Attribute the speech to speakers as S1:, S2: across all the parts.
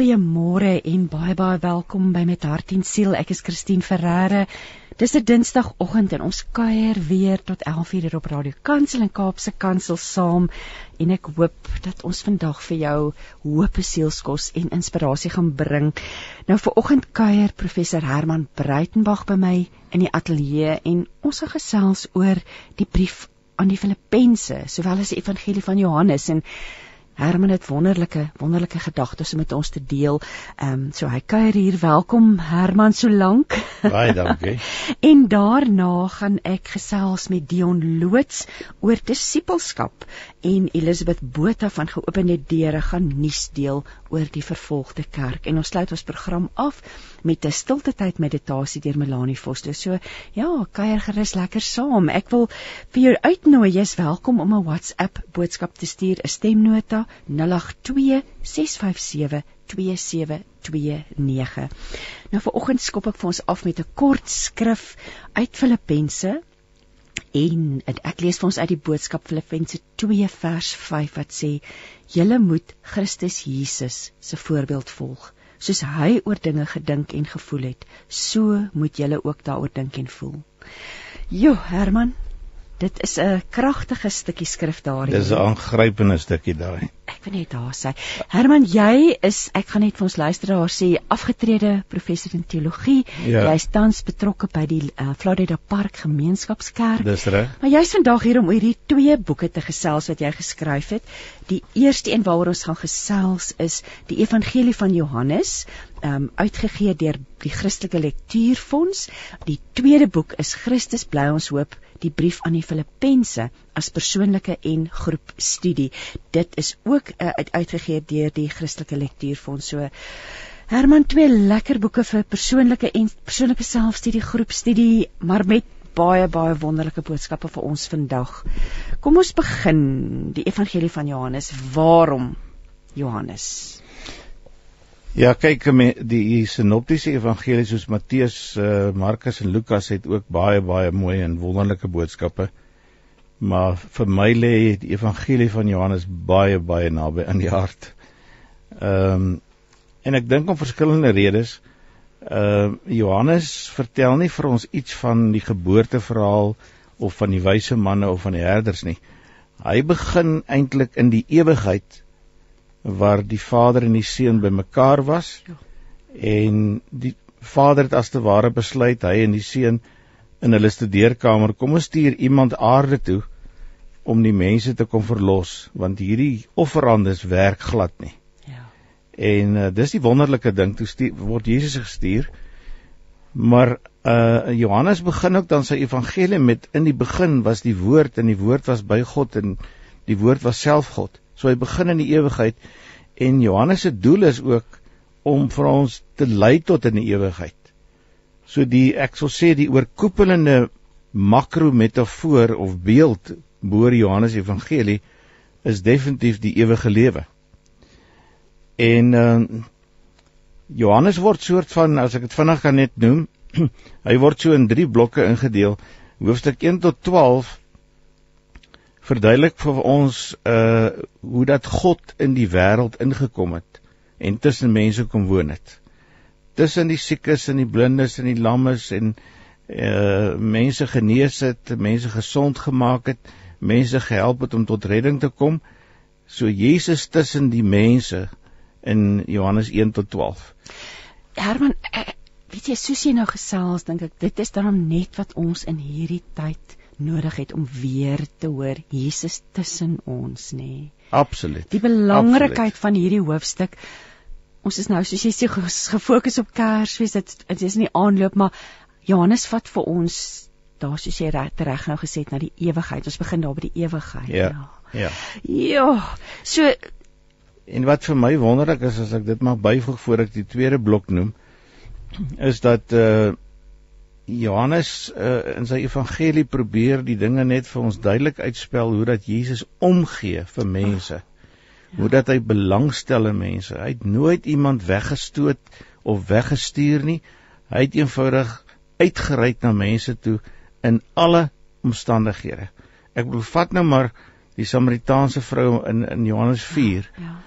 S1: Goeiemôre en baie baie welkom by Met Hart en Siel. Ek is Christine Ferreira. Dis 'n Dinsdagoggend en ons kuier weer tot 11:00 hier op Radio Kansel en Kaapse Kansel saam en ek hoop dat ons vandag vir jou hoop, sielskos en inspirasie gaan bring. Nou vir oggend kuier professor Herman Breitenberg by my in die ateljee en ons gaan gesels oor die brief aan die Filippense, sowel as die evangelie van Johannes en Herman het wonderlike wonderlike gedagtes om met ons te deel. Ehm um, so hy kuier hier. Welkom Herman so lank.
S2: Baie dankie.
S1: en daarna gaan ek gesels met Dion Loots oor disippelskap en Elisabeth Botha van Geopende Deure gaan nuus deel oor die vervolgde kerk. En ons sluit ons program af met 'n stilte tyd meditasie deur Melanie Foster. So ja, kuier gerus lekker saam. Ek wil vir jou uitnooi, jy's welkom om 'n WhatsApp boodskap te stuur, 'n stemnota 082 657 2729. Nou vir oggend skop ek vir ons af met 'n kort skrif uit Filippense en ek lees vir ons uit die boodskap Filippense 2 vers 5 wat sê: "Julle moet Christus Jesus se voorbeeld volg." Soos hy oor dinge gedink en gevoel het, so moet julle ook daaroor dink en voel. Jo, Herman, dit is 'n kragtige stukkie skrif daarin.
S2: Dis 'n aangrypende stukkie daai
S1: ek wil net daar sê. Herman, jy is ek gaan net vir ons luisteraars sê afgetrede professor in teologie. Ja. Jy is tans betrokke by die uh, Florida Park Gemeenskapskerk.
S2: Dis reg.
S1: Maar jy's vandag hier om oor hierdie twee boeke te gesels wat jy geskryf het. Die eerste een waaroor ons gaan gesels is die Evangelie van Johannes, um uitgegee deur die Christelike Lektuurfonds. Die tweede boek is Christus bly ons hoop die brief aan die Filippense as persoonlike en groepstudie. Dit is ook uh, uitgegee deur die Christelike Lektuurfonds. So Herman twee lekker boeke vir persoonlike en persoonlike selfstudie, groepstudie, maar met baie baie wonderlike boodskappe vir ons vandag. Kom ons begin die evangelie van Johannes. Waarom Johannes?
S2: Ja, kyk, die sinoptiese evangelie soos Matteus, uh, Markus en Lukas het ook baie baie mooi en wonderlike boodskappe. Maar vir my lê die evangelie van Johannes baie baie naby aan die hart. Ehm um, en ek dink om verskillende redes. Ehm uh, Johannes vertel nie vir ons iets van die geboorteverhaal of van die wyse manne of van die herders nie. Hy begin eintlik in die ewigheid waar die Vader en die Seun bymekaar was ja. en die Vader het as te ware besluit hy en die Seun in hulle studeerkamer kom ons stuur iemand aarde toe om die mense te kom verlos want hierdie offerandes werk glad nie. Ja. En uh, dis die wonderlike ding toe stuur, word Jesus gestuur. Maar uh Johannes begin ook dan sy evangelie met in die begin was die woord en die woord was by God en die woord was self God. So hy begin in die ewigheid en Johannes se doel is ook om vir ons te lei tot in die ewigheid. So die ek sal sê die oorkoepelende makro metafoor of beeld bo Johannes Evangelie is definitief die ewige lewe. En uh Johannes word soort van as ek dit vinnig kan net noem, hy word so in 3 blokke ingedeel. Hoofstuk 1 tot verduidelik vir ons uh hoe dat God in die wêreld ingekom het en tussen mense kom woon het. Tussen die siekes en die blindes en die lammes en uh mense genees het, mense gesond gemaak het, mense gehelp het om tot redding te kom. So Jesus tussen die mense in Johannes 1 tot 12.
S1: Herman, eh, weet jy, soos jy nou gesels, dink ek dit is dan net wat ons in hierdie tyd nodig het om weer te hoor Jesus tussen ons, nê. Nee.
S2: Absoluut.
S1: Die belangrikheid Absoluut. van hierdie hoofstuk. Ons is nou soos jy sê gefokus op Kersfees, dit, dit is nie aanloop, maar Johannes vat vir ons daar soos jy reg reg nou gesê het na die ewigheid. Ons begin daar by die ewigheid.
S2: Ja. Ja.
S1: Ja. So
S2: en wat vir my wonderlik is as ek dit mag byvoeg voor ek die tweede blok noem, is dat uh Johannes uh, in sy evangelie probeer die dinge net vir ons duidelik uitspel hoe dat Jesus omgee vir mense. Ja. Hoe dat hy belangstel in mense. Hy het nooit iemand weggestoot of weggestuur nie. Hy het eenvoudig uitgereik na mense toe in alle omstandighede. Ek bedoel vat nou maar die Samaritaanse vrou in in Johannes 4. Ja. ja.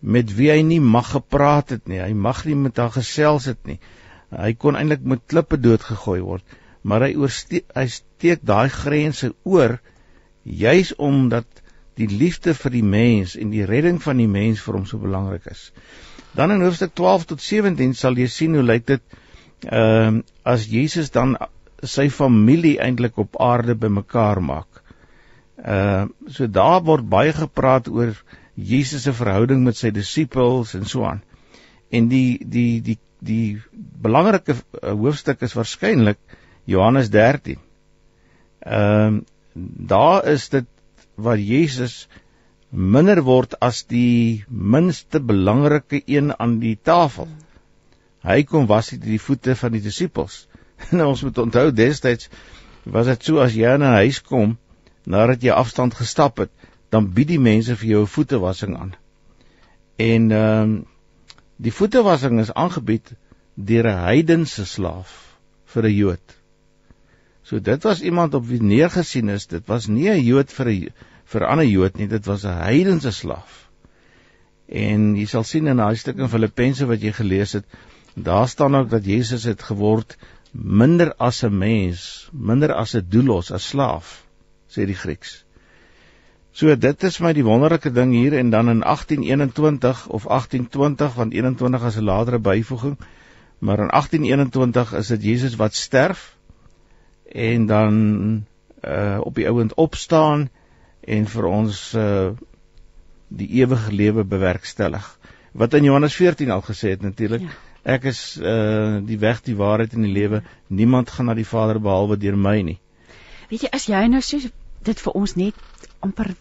S2: met wie hy nie mag gepraat het nie. Hy mag nie met haar gesels het nie. Hy kon eintlik met klippe doodgegooi word, maar hy oorsteek hy steek daai grense oor juis omdat die liefde vir die mens en die redding van die mens vir hom so belangrik is. Dan in hoofstuk 12 tot 17 sal jy sien hoe lyk dit ehm uh, as Jesus dan sy familie eintlik op aarde bymekaar maak. Ehm uh, so daar word baie gepraat oor Jesus se verhouding met sy disippels en so aan. En die die die die belangrike uh, hoofstuk is waarskynlik Johannes 13. Ehm uh, daar is dit waar Jesus minder word as die minste belangrike een aan die tafel. Hy kom was dit die voete van die disippels. Nou ons moet onthou destyds was dit so as jy in 'n huis kom nadat jy afstand gestap het, dan bied die mense vir jou 'n voetewassing aan. En ehm um, die voetewassing is aangebied deur 'n heidense slaaf vir 'n Jood. So dit was iemand op wie neergesien is. Dit was nie 'n Jood vir 'n vir 'n ander Jood nie, dit was 'n heidense slaaf. En jy sal sien in daai stuk in Filippense wat jy gelees het, daar staan ook dat Jesus het geword minder as 'n mens, minder as 'n doelos, as slaaf, sê die Grieks. So dit is my die wonderlike ding hier en dan in 1821 of 1820 want 21 as 'n latere byvoeging, maar in 1821 is dit Jesus wat sterf en dan uh op die ouend opstaan en vir ons uh die ewige lewe bewerkstellig. Wat in Johannes 14 al gesê het natuurlik. Ja. Ek is uh die weg, die waarheid en die lewe. Niemand gaan na die Vader behalwe deur my nie.
S1: Weet jy as jy nou so dit vir ons net amper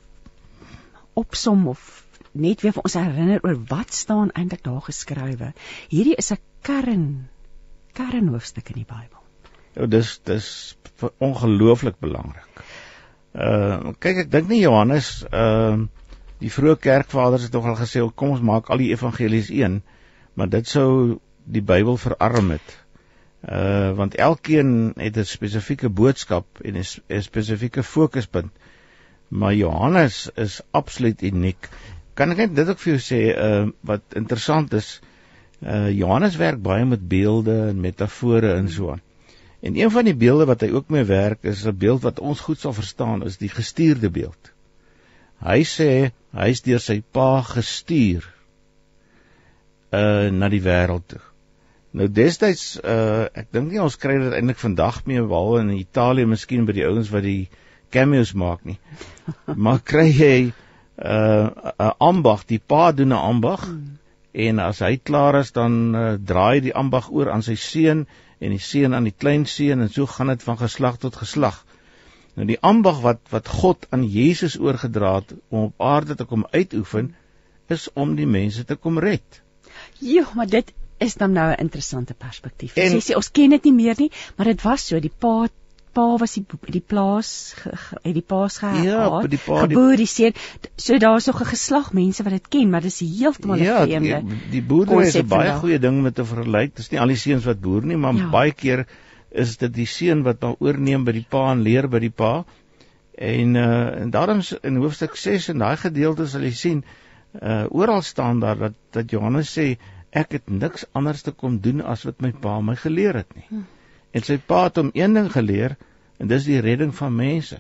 S1: opsom of net weer vir ons herinner oor wat staan eintlik daar geskrywe. Hierdie is 'n kern kernhoofstuk in die Bybel.
S2: Ja, dis dis ongelooflik belangrik. Uh kyk ek dink nie Johannes uh die vroeë kerkvaders het tog al gesê kom ons maak al die evangelies een, maar dit sou die Bybel verarm het. Uh want elkeen het 'n spesifieke boodskap en 'n spesifieke fokuspunt. Maar Johannes is absoluut uniek. Kan ek net dit ook vir jou sê uh wat interessant is, uh Johannes werk baie met beelde en metafore en so aan. En een van die beelde wat hy ook mee werk is 'n beeld wat ons goed sal verstaan, is die gestuurde beeld. Hy sê hy's deur sy pa gestuur uh na die wêreld toe. Nou destyds uh ek dink nie ons kry dit eintlik vandag meer behalwe in Italië, miskien by die ouens wat die cameos maak nie. maar kry jy uh 'n ambag, die pa doen 'n ambag hmm. en as hy klaar is dan uh, draai die ambag oor aan sy seun en die seun aan die kleinseun en so gaan dit van geslag tot geslag. Nou die ambag wat wat God aan Jesus oorgedra het om op aarde te kom uitoefen is om die mense te kom red.
S1: Ja, maar dit is dan nou 'n interessante perspektief. Jy sê ons ken dit nie meer nie, maar dit was so die pa pa was die die plaas het die paas gehad.
S2: Ja, die pa
S1: geboor die seun. So daar's nog 'n geslag mense wat dit ken, maar dis heeltemal 'n ja, vreemde. Ja,
S2: die, die boerdery is 'n baie goeie ding met te vergelyk. Dis nie al die seuns wat boer nie, maar ja. baie keer is dit die seun wat dan oorneem by die pa en leer by die pa. En uh en daarom in hoofstuk 6 in daai gedeelte sal jy sien uh oral staan daar dat dat Johannes sê ek het niks anders te kom doen as wat my pa my geleer het nie. Hm en sy pa het hom een ding geleer en dis die redding van mense.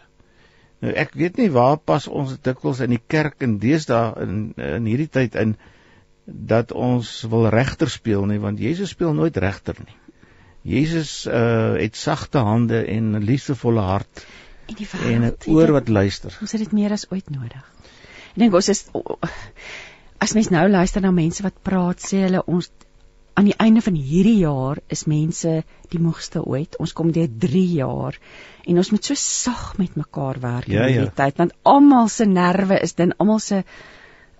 S2: Nou ek weet nie waar pas ons dikwels in die kerk in deesdae in in hierdie tyd in dat ons wil regter speel nie want Jesus speel nooit regter nie. Jesus uh het sagte hande en 'n liefdevolle hart
S1: en die
S2: wêreld en 'n oor wat luister.
S1: Ons het dit meer as ooit nodig. Ek dink ons is as mens nou luister na mense wat praat sê hulle ons aan die einde van hierdie jaar is mense die moegste ooit. Ons kom deur 3 jaar en ons moet so sag met mekaar werk
S2: ja,
S1: in hierdie
S2: ja.
S1: tyd want almal se nerve is dan almal se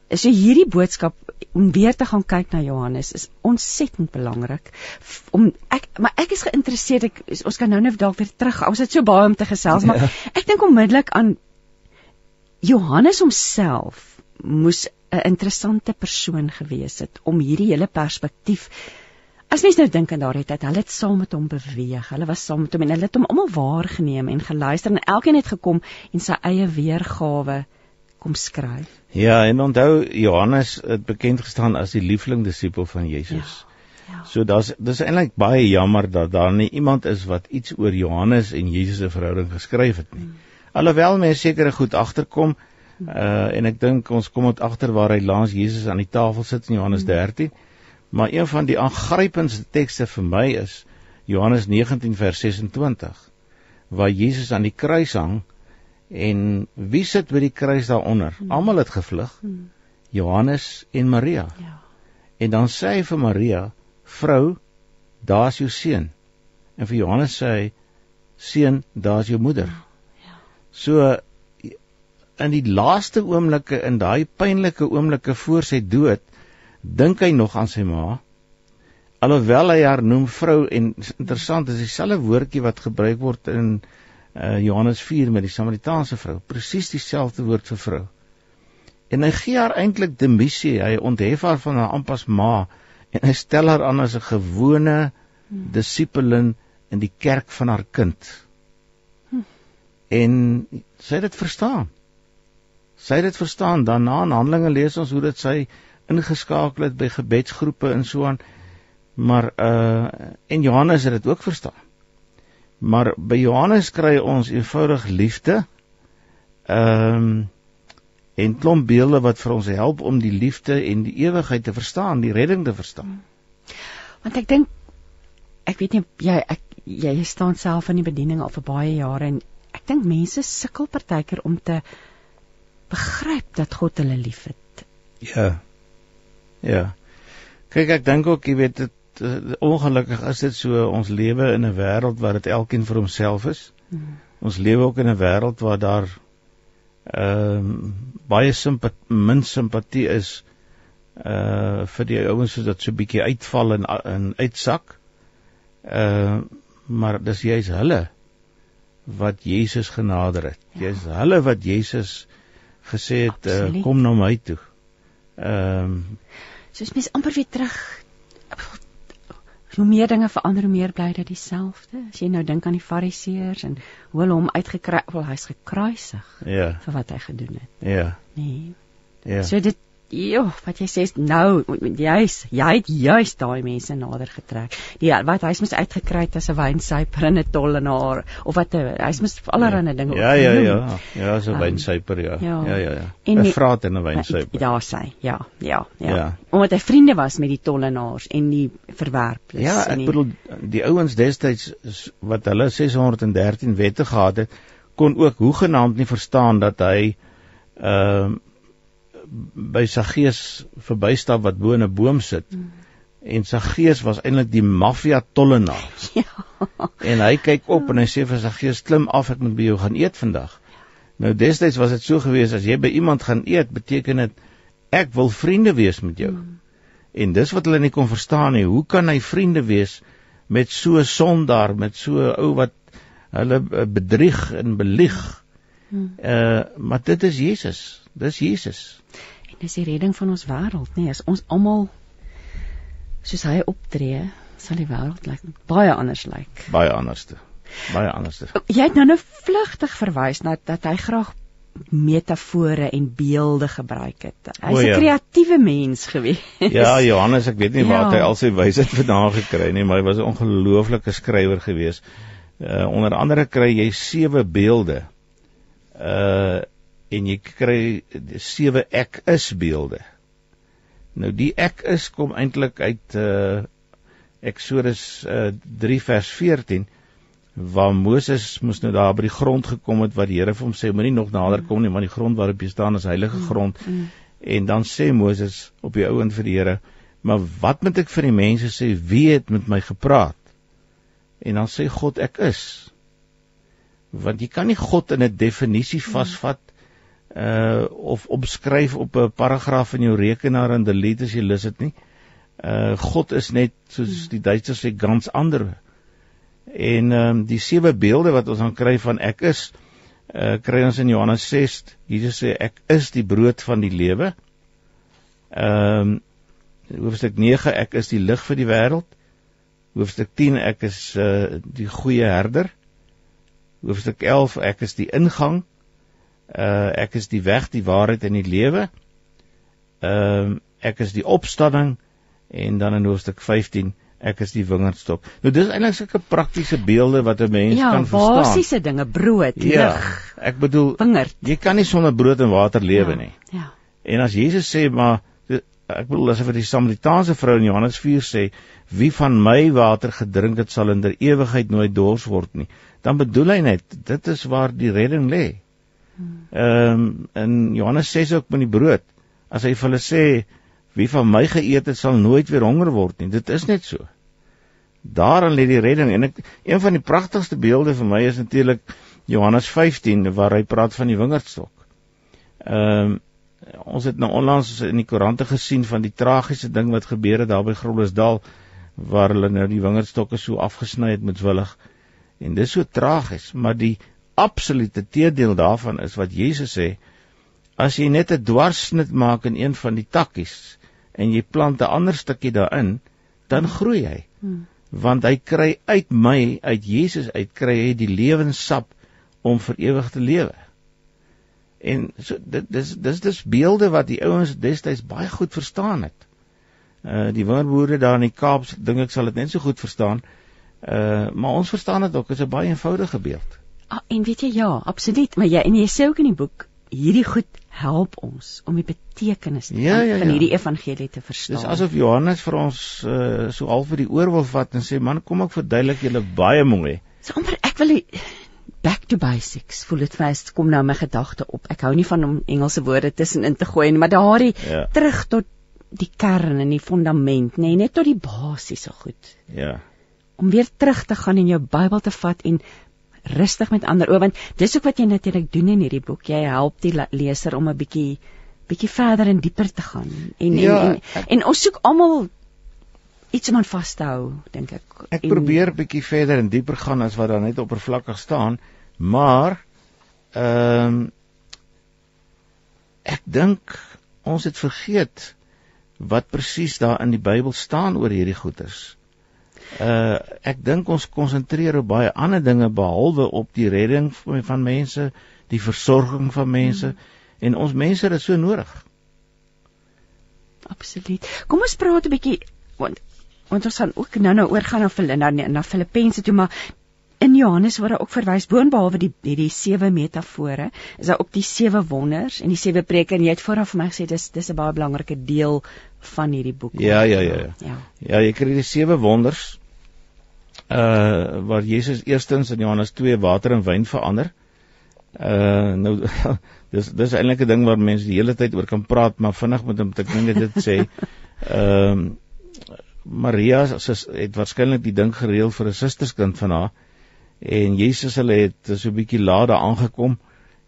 S1: is so hierdie boodskap om weer te gaan kyk na Johannes is ontsettend belangrik. Om ek maar ek is geïnteresseerd ek ons kan nou net dalk weer terug. Ons het so baie om te gesels, ja. maar ek dink onmiddellik aan Johannes homself moes 'n interessante persoon gewees het om hierdie hele perspektief As mens nou dink aan daardie tyd, hulle het saam met hom beweeg. Hulle was saam met hom en hulle het hom almal waargeneem en geluister en elkeen het gekom en sy eie weergawe kom skryf.
S2: Ja, en onthou Johannes het bekend gestaan as die liefling disipel van Jesus.
S1: Ja. ja.
S2: So daar's dis eintlik baie jammer dat daar nie iemand is wat iets oor Johannes en Jesus se verhouding geskryf het nie. Hmm. Alhoewel mense sekere goed agterkom uh en ek dink ons kom dit agter waar hy langs Jesus aan die tafel sit in Johannes 13. Hmm. Maar een van die aangrypendste tekste vir my is Johannes 19 vers 26 waar Jesus aan die kruis hang en wie sit by die kruis daaronder? Hmm. Almal het gevlug. Hmm. Johannes en Maria. Ja. En dan sê hy vir Maria: "Vrou, daar's jou seun." En vir Johannes sê hy: "Seun, daar's jou moeder." Ja. ja. So in die laaste oomblikke in daai pynlike oomblikke voor sy dood dink hy nog aan sy ma. Alhoewel hy haar noem vrou en interessant is dieselfde woordjie wat gebruik word in uh, Johannes 4 met die Samaritaanse vrou. Presies dieselfde woord vir vrou. En hy gee haar eintlik demisie hy onthef haar van haar ampas ma en hy stel haar aan as 'n gewone disippelin in die kerk van haar kind. Hmm. en sy het dit verstaan sy het dit verstaan daarna in Handelinge lees ons hoe dit sy ingeskakel het by gebedsgroepe en so aan Maar uh en Johannes het dit ook verstaan. Maar by Johannes kry ons eenvoudig liefde. Ehm um, en klomp beelde wat vir ons help om die liefde en die ewigheid te verstaan, die redding te verstaan.
S1: Want ek dink ek weet nie jy ek jy staan self in die bediening al vir baie jare en ek dink mense sukkel partykeer om te begryp dat God hulle liefhet.
S2: Ja. Ja. Kyk ek dink ook jy weet dit uh, ongelukkig is dit so ons lewe in 'n wêreld waar dit elkeen vir homself is. Hmm. Ons lewe ook in 'n wêreld waar daar ehm uh, baie simpatie min simpatie is uh vir die ouens wat so 'n bietjie uitval en in uitsak. Uh maar dis juist hulle wat Jesus genader het. Ja. Jy's hulle wat Jesus gesê het uh, kom na my toe. Ehm um,
S1: soos mens amper weer terug hoe meer dinge verander hoe meer bly dit dieselfde. As jy nou dink aan die fariseërs en hoe hulle hom uitgekry, wel hy's gekruisig.
S2: Ja.
S1: vir wat hy gedoen het.
S2: Ja.
S1: Nee. Ja. So dit Jo, wat jy sê nou, jy's jy het juist daai mense nader getrek. Die wat hy's mos uitgekry het as 'n wynsuiper en 'n tollenaar of wat hy's mos allerlei dinge.
S2: Ja, ja, ja. Ja, so 'n um, wynsuiper ja. Ja, ja, ja. 'n Vraat en 'n wynsuiper.
S1: Ja, sê. Ja, ja, ja, ja. Omdat hy vriende was met die tollenaars en die verwerpers.
S2: Ja, ek die, bedoel die ouens destyds wat hulle 613 wette gehad het, kon ook hoegenaamd nie verstaan dat hy ehm uh, by Saggeus verbystap wat bo in 'n boom sit. Mm. En Saggeus was eintlik die maffia tollenaar. Ja. En hy kyk op en hy sê vir Saggeus klim af, ek moet by jou gaan eet vandag. Nou destyds was dit so gewees as jy by iemand gaan eet, beteken dit ek wil vriende wees met jou. Mm. En dis wat hulle nie kon verstaan nie. Hoe kan hy vriende wees met so 'n sondaar, met so 'n ou wat hulle eh, bedrieg en belieg? Mm. Uh maar dit is Jesus. Dis Jesus.
S1: Dis die redding van ons wêreld, nee, as ons almal soos hy optree, sal die wêreld lyk baie anders lyk.
S2: Baie anderste. Baie anderste.
S1: Jy het nou nou vlugtig verwys na dat hy graag metafore en beelde gebruik het. Hy's 'n ja. kreatiewe mens gewees.
S2: Ja, Johannes, ek weet nie ja. waar hy al sy wysheid vandaan gekry het nie, maar hy was 'n ongelooflike skrywer gewees. Uh onder andere kry jy sewe beelde. Uh en jy kry sewe ek is beelde. Nou die ek is kom eintlik uit uh Eksodus uh 3 vers 14 waar Moses moes nou daar by die grond gekom het wat die Here vir hom sê moenie nog nader kom nie want die grond waarop jy staan is heilige mm, grond. Mm, mm. En dan sê Moses op die ou en vir die Here, maar wat moet ek vir die mense sê wie het met my gepraat? En dan sê God ek is. Want jy kan nie God in 'n definisie mm. vasvat uh of omskryf op 'n paragraaf in jou rekenaar en delete as jy lus dit nie. Uh God is net soos die Duitsers sê ganz ander. En ehm um, die sewe beelde wat ons dan kry van ek is uh kry ons in Johannes 6. Jesus sê ek is die brood van die lewe. Ehm um, hoofstuk 9 ek is die lig vir die wêreld. Hoofstuk 10 ek is uh die goeie herder. Hoofstuk 11 ek is die ingang Uh ek is die weg, die waarheid en die lewe. Ehm uh, ek is die opstanding en dan in hoofstuk 15 ek is die wingerdstok. Nou dis eintlik sulke praktiese beelde wat 'n mens
S1: ja,
S2: kan verstaan.
S1: Ja, basiese dinge, brood,
S2: ja,
S1: lig.
S2: Ek bedoel,
S1: wingerd.
S2: jy kan nie sonder brood en water lewe
S1: ja,
S2: nie.
S1: Ja.
S2: En as Jesus sê maar ek bedoel as hy vir die Samaritaanse vrou in Johannes 4 sê wie van my water gedrink het sal in der ewigheid nooit dors word nie dan bedoel hy net dit is waar die redding lê. Ehm um, in Johannes 6 ook met die brood as hy vir hulle sê wie van my geëet het sal nooit weer honger word nie. Dit is net so. Daarin lê die redding en ek een van die pragtigste beelde vir my is natuurlik Johannes 15 waar hy praat van die wingerdstok. Ehm um, ons het nou onlangs in die koerante gesien van die tragiese ding wat gebeur het daar by Grolosdal waar hulle nou die wingerdstokke so afgesny het met willig. En dis so tragies, maar die absolute teendeel daarvan is wat Jesus sê as jy net 'n dwarsnit maak in een van die takkies en jy plant 'n ander stukkie daarin, dan groei hy. Hmm. Want hy kry uit my, uit Jesus uit kry hy die lewenssap om vir ewig te lewe. En so dit dis dis dis beelde wat die ouens destyds baie goed verstaan het. Uh die wonderboere daar in die Kaap dink ek sal dit net so goed verstaan. Uh maar ons verstaan dit ook, is 'n baie eenvoudige beeld.
S1: Ah, en weet jy ja, absoluut, maar jy en jy sê ook in die boek hierdie goed help ons om die betekenis
S2: ja, ja, ja.
S1: van hierdie evangelie te verstaan.
S2: Dis asof Johannes vir ons uh, so al vir die oor wil vat en sê man kom ek verduidelik julle baie mooi.
S1: So amper ek wil back to basics. Voel dit vas kom nou my gedagte op. Ek hou nie van om Engelse woorde tussenin te gooi nie, maar daardie ja. terug tot die kern en die fondament, nê, nee, net tot die basiese goed.
S2: Ja.
S1: Om weer terug te gaan en jou Bybel te vat en rustig met ander oor want dis ook wat jy natuurlik doen in hierdie boek. Jy help die leser om 'n bietjie bietjie verder en dieper te gaan. En ja, en, en, ek, en ons soek almal iets om aan vas te hou dink ek.
S2: Ek en, probeer bietjie verder en dieper gaan as wat daar net oppervlakkig staan maar ehm um, ek dink ons het vergeet wat presies daar in die Bybel staan oor hierdie goeters uh ek dink ons konsentreer op baie ander dinge behalwe op die redding van mense, die versorging van mense hmm. en ons mense het dit so nodig.
S1: Absoluut. Kom ons praat 'n bietjie want want ons gaan ook nou-nou oorgaan na Filippense na, na Filippense toe maar in Johannes word daar ook verwys boonbehalwe die die, die sewe metafore is daar ook die sewe wonders en die sewe preke en jy het vooraf vir my gesê dis dis 'n baie belangrike deel van hierdie boek.
S2: Ja, ja, ja, ja. Ja, ja jy kry die sewe wonders uh waar Jesus eerstens in Johannes 2 water in wyn verander. Uh nou dis dis eintlik 'n ding waar mense die hele tyd oor kan praat, maar vinnig met hom ek net dit sê. Ehm uh, Maria het waarskynlik die ding gereël vir 'n susterskind van haar en Jesus hulle het so 'n bietjie laat daar aangekom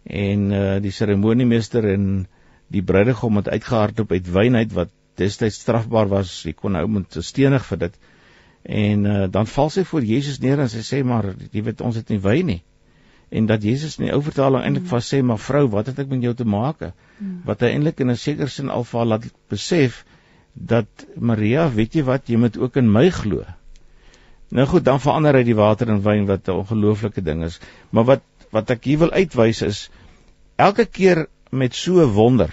S2: en uh die seremoniemeester en die bruidegom het uitgehardloop uit wyn uit wat destyds strafbaar was. Jy kon nou moet stenig vir dit. En uh, dan val sy voor Jesus neer en sy sê maar jy weet ons het nie wy nie. En dat Jesus in die ou vertaling eintlik mm. vas sê maar vrou, wat het ek met jou te maak? Mm. Wat hy eintlik in 'n sekere sin alva laat besef dat Maria, weet jy wat, jy moet ook in my glo. Nou goed, dan verander hy die water in wyn wat 'n ongelooflike ding is. Maar wat wat ek hier wil uitwys is elke keer met so 'n wonder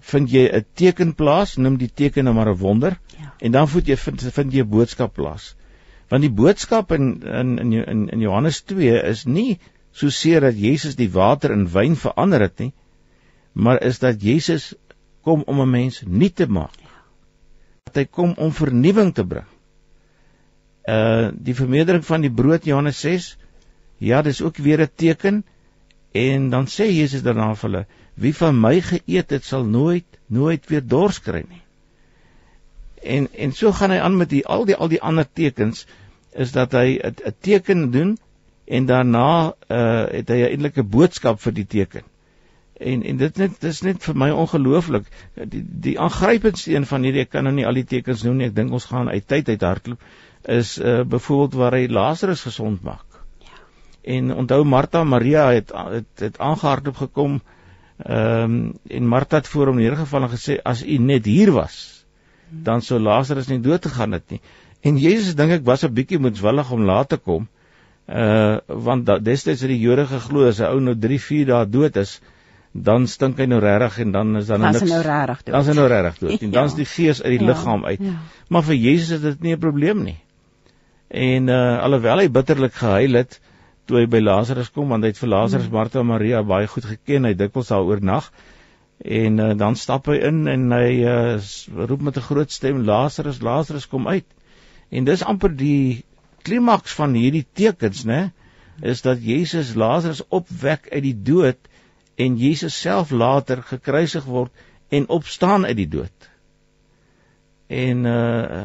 S2: vind jy 'n teken plaas, noem die teken nou maar 'n wonder. En dan voet jy vind, vind jy 'n boodskap plaas. Want die boodskap in in in in Johannes 2 is nie so seer dat Jesus die water in wyn verander het nie, maar is dat Jesus kom om 'n mens nuut te maak. Dat hy kom om vernuwing te bring. Uh die vermeerdering van die brood Johannes 6, ja, dis ook weer 'n teken en dan sê Jesus daarna vir hulle wie van my geëet het sal nooit nooit weer dors kry nie. En en so gaan hy aan met die al die al die ander tekens is dat hy 'n teken doen en daarna uh het hy eintlik 'n boodskap vir die teken. En en dit net dis net vir my ongelooflik. Die die aangrypendste een van hierdie ek kan nou nie al die tekens noem nie. Ek dink ons gaan uit tyd uit hardloop is uh byvoorbeeld waar hy Lazarus gesond maak. Ja. En onthou Martha Maria het het, het aangehardloop gekom Ehm um, en Martha het voor hom neergeval en gesê as u net hier was, dan sou Lazarus nie dood gegaan het nie. En Jesus dink ek was 'n bietjie moedswillig om laat te kom Uh want destyds het die Jode geglo as 'n ou nou 3, 4 dae dood is, dan stink hy nou regtig en dan is dan
S1: Dan is
S2: niks.
S1: nou dood.
S2: Dan is hy nou regtig dood. En dan is
S1: Ja.
S2: die gees uit die
S1: Ja,
S2: liggaam uit.
S1: ja.
S2: Maar vir Jesus is dit nie 'n probleem nie. En uh alhoewel hy bitterlik gehuil het toe hy by Lazarus kom want hy het vir Lazarus,
S1: Mm.
S2: Martha en Maria baie goed geken. Hy dikwels daar oornag. En uh, dan stap hy in en hy uh, roep met 'n groot stem Lazarus, Lazarus kom uit. En dis amper die klimaks van hierdie tekens, né? Is dat Jesus Lazarus opwek uit die dood en Jesus self later gekruisig word en opstaan uit die dood. En uh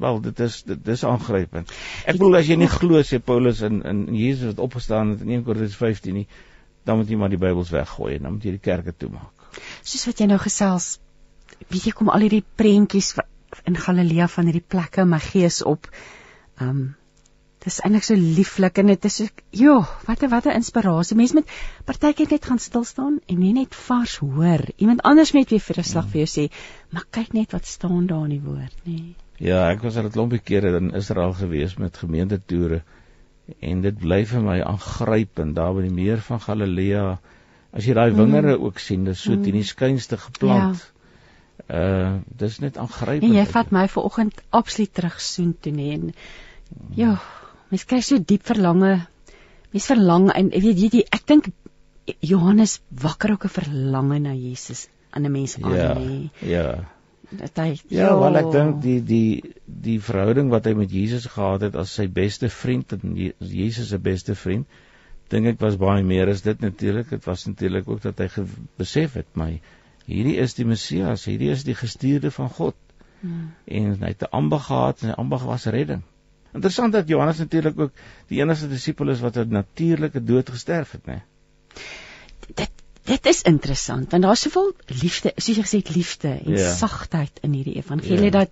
S2: wel dit is dit is aangrypend. Ek bedoel as jy nie glo sê Paulus in in Jesus het opgestaan het in 1 Korintiërs 15 nie, dan moet jy maar die Bybels weggooi en dan moet jy die kerke toemaak.
S1: Soos wat jy nou gesels, weet jy kom al hierdie prentjies in Galilea van hierdie plekke my gees op. Um dis eintlik so lieflik en dit is so joh, wat 'n wat 'n inspirasie. Mense moet partykeer net gaan stil staan en nie net vars hoor. Iemand anders net weer vir 'n slag vir jou sê, maar kyk net wat staan daar in die woord, nê.
S2: Ja, ek was al 'n klompie kere in Israel gewees met gemeentetoere en dit bly vir my aangrypend daar by die meer van Galilea. As jy daai wingerde ook sien, dis so
S1: Mm.
S2: teen die skynste geplant. Uh dis net aangrypend.
S1: En jy vat my ver oggend absoluut terug soen toe nê. En ja, mens kry so diep verlange. Mens verlang en weet jy die ek dink Johannes wakker ook 'n verlange na Jesus aan 'n mens aan
S2: Ja.
S1: nê.
S2: Ja.
S1: Dat hy
S2: Ja, wel ek dink die die die verhouding wat hy met Jesus gehad het as sy beste vriend en Je- Jesus se beste vriend, dink ek was baie meer as dit natuurlik. Dit was natuurlik ook dat hy besef het my hierdie is die Messias, hierdie is die gestuurde van God.
S1: Hmm.
S2: En hy het 'n ambag gehad en sy ambag was redding. Interessant dat Johannes natuurlik ook die enigste disipel is wat 'n natuurlike dood gesterf het, né?
S1: dit dit is interessant want daar's soveel liefde, soos jy gesê het liefde en
S2: Ja.
S1: sagtheid in hierdie evangelie
S2: Ja.
S1: dat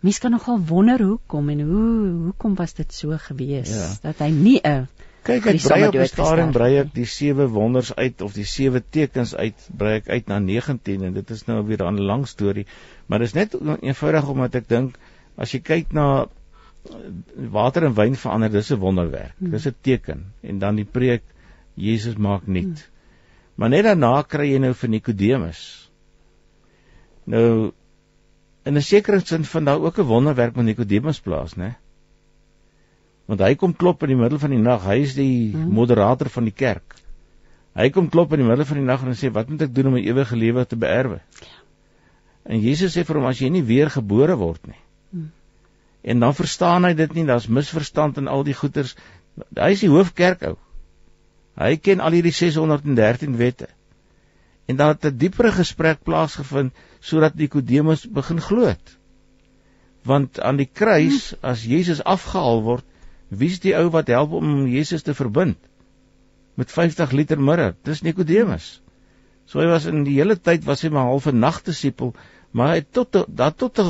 S1: mens kan nogal wonder hoekom en hoe hoekom was dit so gewees
S2: Ja.
S1: dat hy nie 'n
S2: Kyk, ek brei op die stadium brei ek die sewe wonders uit of die sewe tekens uit, brei ek uit na 19 en dit is nou weer 'n lang storie, maar dis net eenvoudig omdat ek dink as jy kyk na eh, water en wyn verander, dis 'n wonderwerk.
S1: Hmm.
S2: Dis 'n teken en dan die preek Jesus maak nuut. Maar net daarna kry jy nou vir Nikodemus. Nou in 'n sekere sin vind daar ook 'n wonderwerk met Nikodemus plaas, né? Want hy kom klop in die middel van die nag. Hy is die
S1: Hmm.
S2: moderator van die kerk. Hy kom klop in die middel van die nag en sê, "Wat moet ek doen om my ewige lewe te beerwe?" En Jesus sê vir hom, "As jy nie weer gebore word nie."
S1: Hmm.
S2: En dan verstaan hy dit nie, daar's misverstand in al die goeters. Hy is die hoofkerkou. Hy ken al hierdie 613 wette. En dan het 'n diepere gesprek plaasgevind sodat Nikodemus begin glo het. Want aan die kruis, as Jesus afgehaal word, wie's die ou wat help om Jesus te verbind? Met 50 liter mirre. Dis Nikodemus. So hy was in die hele tyd was hy maar half 'n nagdisipel, maar hy tot dat tot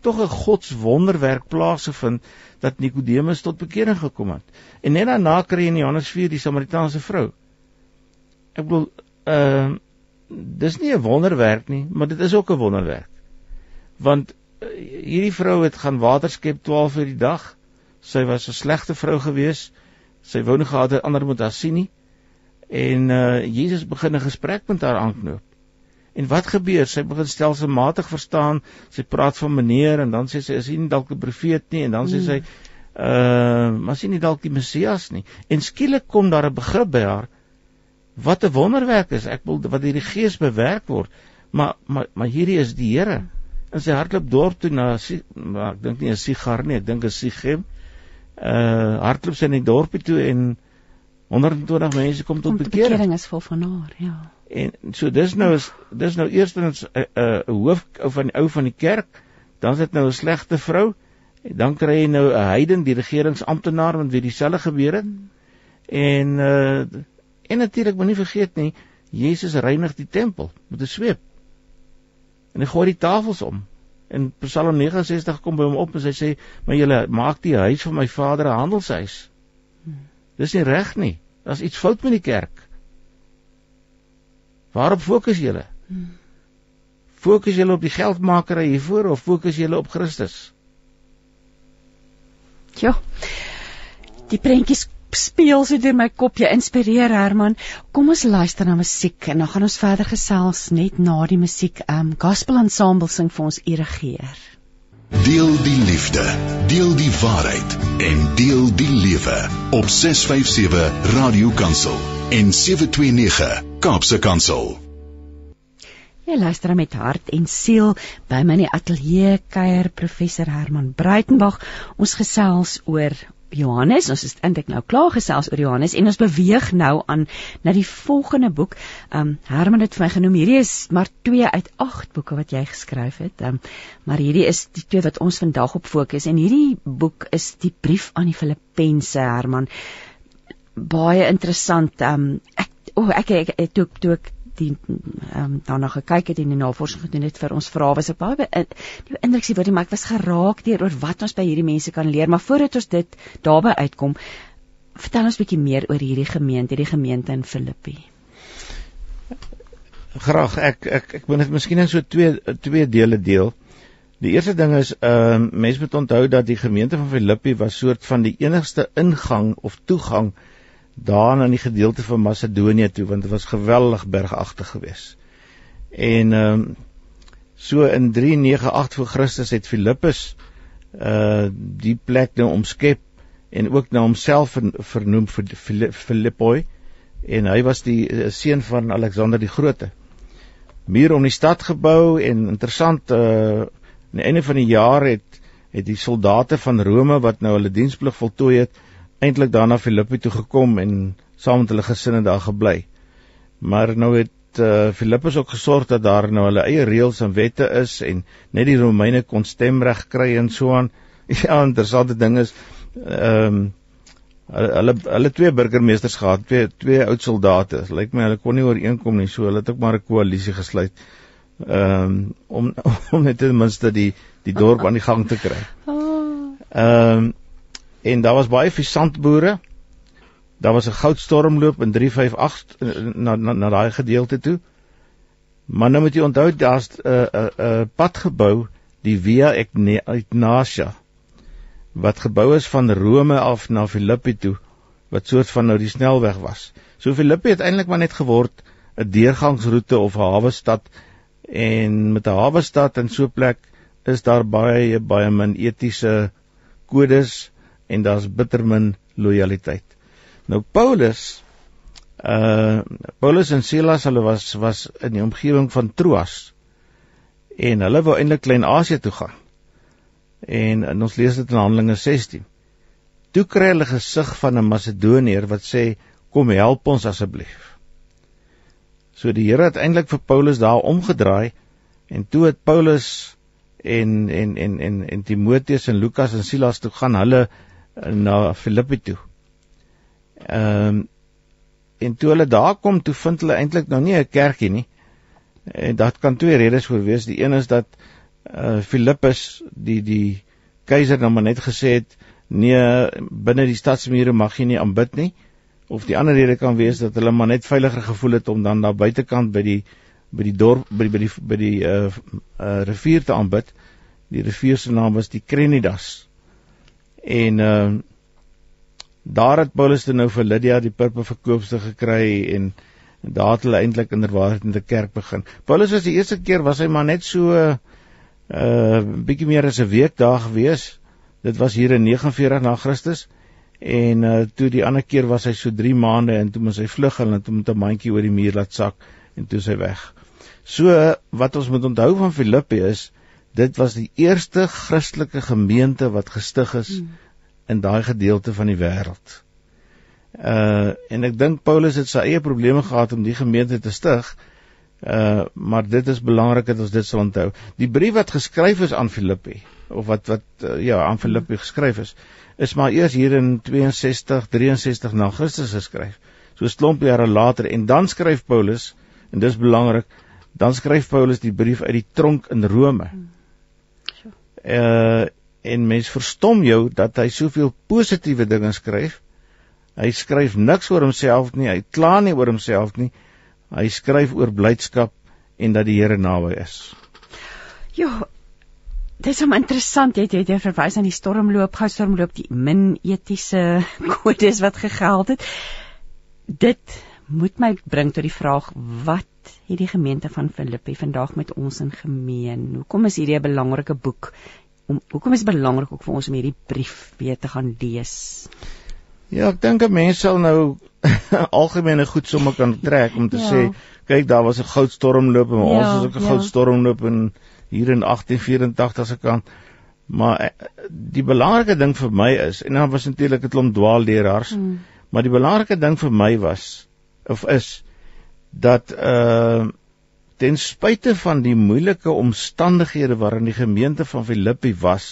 S2: tog 'n godswonderwerk plaasgevind dat Nikodemus tot bekering gekom het. En net daarna kry jy in Johannes 4 die Samaritaanse vrou. Ek bedoel, ehm uh, dis nie 'n wonderwerk nie, maar dit is ook 'n wonderwerk. Want uh, hierdie vrou het gaan water skep 12 uur die dag. Sy was 'n slegte vrou gewees. Sy wou nie gehad het ander moet haar sien nie. En uh Jesus begin 'n gesprek met haar aanknoop. En wat gebeur? Sy begin stelselmatig verstaan. Sy praat van meneer en dan sê sy is hy nie dalk 'n profeet nie en dan sê sy uh maar sien nie dalk die Messias nie. En skielik kom daar 'n begrip by haar wat 'n wonderwerk is. Ek wil wat hierdie gees bewerk word. Maar maar maar hierdie is die Here. En sy hardloop dorp toe na Sie- maar ek dink nie 'n Sigar nie, ek dink 'n Sichem. Uh hardloop sy in die dorpie toe en 120 mense kom tot bekering.
S1: bekering is vol van haar, ja.
S2: En so dis nou is dis nou eerstens 'n 'n 'n hoof van die ou van die kerk, dan is dit nou 'n slegte vrou. En dan kry jy nou 'n heiden, die regeringsamptenaar met wie dieselfde gebeur het. En uh en natuurlik moet nie vergeet nie, Jesus reinig die tempel met 'n sweep. En hy gooi die tafels om. En Psalm 69 kom by hom op en hy sê, "Maar julle maak die huis van my Vader 'n handelshuis." Dis nie reg nie. Daar's iets fout met die kerk. Waarop fokus julle? Fokus julle op die geldmakery hiervoor of fokus julle op Christus?
S1: Ja. Die prentjies speel so deur my kop. Jy inspireer Herman. Kom ons luister na musiek en dan gaan ons verder gesels net na die musiek. Um Gospel Ensemble sing vir ons irrigeer.
S3: Deel die liefde, deel die waarheid en deel die lewe op 657 Radio Kansel en 729 Kaapse Kansel.
S1: Jy luister met hart en siel by my in die ateljee kuier professor Herman Breitenberg. Ons gesels oor Johannes, ons is eintlik nou klaar gesels oor Johannes en ons beweeg nou aan na die volgende boek. Um Herman het vir my genoem hierdie is maar 2 uit 8 boeke wat jy geskryf het. Um maar hierdie is die twee wat ons vandag op fokus en hierdie boek is die brief aan die Filippense Herman. Baie interessant. Um ek o oh, ek, ek toe toe ek die ehm um, daarna gekyk het en die navorsing gedoen het vir ons vrae was ek baie die indruk sê word maar ek was geraak deur oor wat ons by hierdie mense kan leer. Maar voordat ons dit daarby uitkom vertel ons bietjie meer oor hierdie gemeente hierdie gemeente in Filippi.
S2: Graag. Ek ek ek moet dit miskien in so twee twee dele deel. Die eerste ding is ehm uh, mense moet onthou dat die gemeente van Filippi was soort van die enigste ingang of toegang daar in die gedeelte van Macedonië toe want dit was geweldig bergagtig geweest. En ehm um, so in 398 voor Christus het Filippus uh die plek nou omskep en ook na homself vernoem vir Filippoi en hy was die uh, seun van Alexander die Grote. Muur om die stad gebou en interessant uh aan die einde van die jaar het het die soldate van Rome wat nou hulle diensplig voltooi het eintlik daarna Filippi toe gekom en saam met hulle gesinne daar gebly. Maar nou het uh, Filippus ook gesorg dat daar nou hulle eie reëls en wette is en net die Romeine kon stemreg kry en so aan. Ja, interessante ding is ehm um, hulle hulle twee burgemeesters gehad, twee twee oud soldate. Lyk my hulle kon nie ooreenkom nie, so hulle het ook maar 'n koalisie gesluit. Ehm um, om om net ten minste die die dorp aan die gang te kry. Oh. Ehm um, en daar was baie visantboere. Daar was 'n goudstormloop in 358 eh, na na, na daai gedeelte toe. Maar nou moet jy onthou daar's 'n uh, 'n uh, uh, pad gebou, die Via Ignatia wat gebou is van Rome af na Filippi toe, wat soort van nou die snelweg was. So Filippi het eintlik maar net geword 'n deurgangsroete of 'n hawe stad en met 'n hawe stad in so 'n plek is daar baie baie min etiese kodes en daar's bitter min lojaliteit. Nou Paulus uh Paulus en Silas hulle was was in die omgewing van Troas en hulle wou eintlik Klein-Asië toe gaan. En, en ons lees dit in Handelinge 16. Toe kry hulle gesig van 'n Macedoniër wat sê kom help ons asseblief. So die Here het eintlik vir Paulus daar omgedraai en toe het Paulus en en en en en Timoteus en Lukas en Silas toe gaan hulle na Filippi toe. Ehm um, en toe hulle daar kom, toe vind hulle eintlik nou nie 'n kerkie nie. En dit kan twee redes voor wees. Die een is dat uh Filippus die die keiser nou net gesê het nee binne die stadsmure mag jy nie aanbid nie. Of die ander rede kan wees dat hulle maar net veiliger gevoel het om dan daar buitekant by die by die dorp by die by die, by die uh, uh rivier te aanbid. Die rivier se naam was die Krenidas. En ehm uh, daar het Paulus dan nou vir Lydia die purper verkoopster gekry en daar het hulle eintlik inderwaarheid in die kerk begin. Paulus was die eerste keer was hy maar net so uh, bietjie meer as 'n week daar gewees. Dit was hier in 49 na Christus. En uh, toe die ander keer was hy so 3 maande en toe moes hy vlug en toe met 'n mandjie oor die muur laat sak en toe sy weg. So wat ons moet onthou van Filippi is dit was die eerste Christelike gemeente wat gestig is hmm. in daai gedeelte van die wêreld. Uh en ek dink Paulus het sy eie probleme gehad om die gemeente te stig. Uh maar dit is belangrik dat ons dit sal onthou. Die brief wat geskryf is aan Filippi of wat wat uh, ja, aan Filippi geskryf is, is maar eers hier in 62 63 na Christus geskryf. So 'n klomp jare later en dan skryf Paulus en dis belangrik, dan skryf Paulus die brief uit die tronk in Rome. Hmm uh en mens verstom jou dat hy soveel positiewe dinge skryf. Hy skryf niks oor homself nie, hy kla nie oor homself nie. Hy skryf oor blydskap en dat die Here naby is.
S1: Ja, Dis hom interessant jy het jy verwys aan die stormloop, gou stormloop die min etiese kodes wat gegeld het. Dit moet my bring tot die vraag wat het die gemeente van Filippi vandag met ons in gemeen? Hoekom is hierdie 'n belangrike boek? Om hoekom is dit belangrik ook vir ons om hierdie brief weer te gaan lees?
S2: Ja, ek dink 'n mens sal nou algemene goed sommer kan trek om te ja. sê, kyk, daar was 'n goudstormloop en ja, ons is ook 'n ja. goudstormloop en hier in 1884 se kant. Maar eh, die belangrike ding vir my is en dan was natuurlik 'n klomp dwaalleraars, hmm. maar die belangrike ding vir my was of is dat uh ten spyte van die moeilike omstandighede waarin die gemeente van Filippi was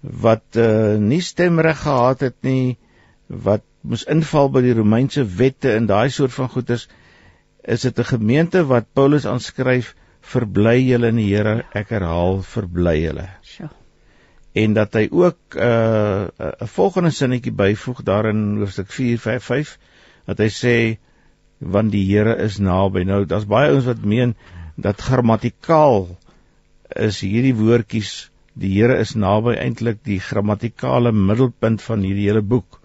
S2: wat uh nie stemreg gehad het nie wat moes inval by die Romeinse wette en daai soort van goeders is dit 'n gemeente wat Paulus aanskryf verbly julle in die Here ek herhaal verbly julle
S1: sure.
S2: en dat hy ook 'n uh, 'n volgende sinnetjie byvoeg daarin hoofstuk 4 5 5 dat hy sê want die Here is naby. Nou daar's baie ouens wat meen dat grammatikaal is hierdie woordjies die Here is naby eintlik die grammatikale middelpunt van hierdie hele boek.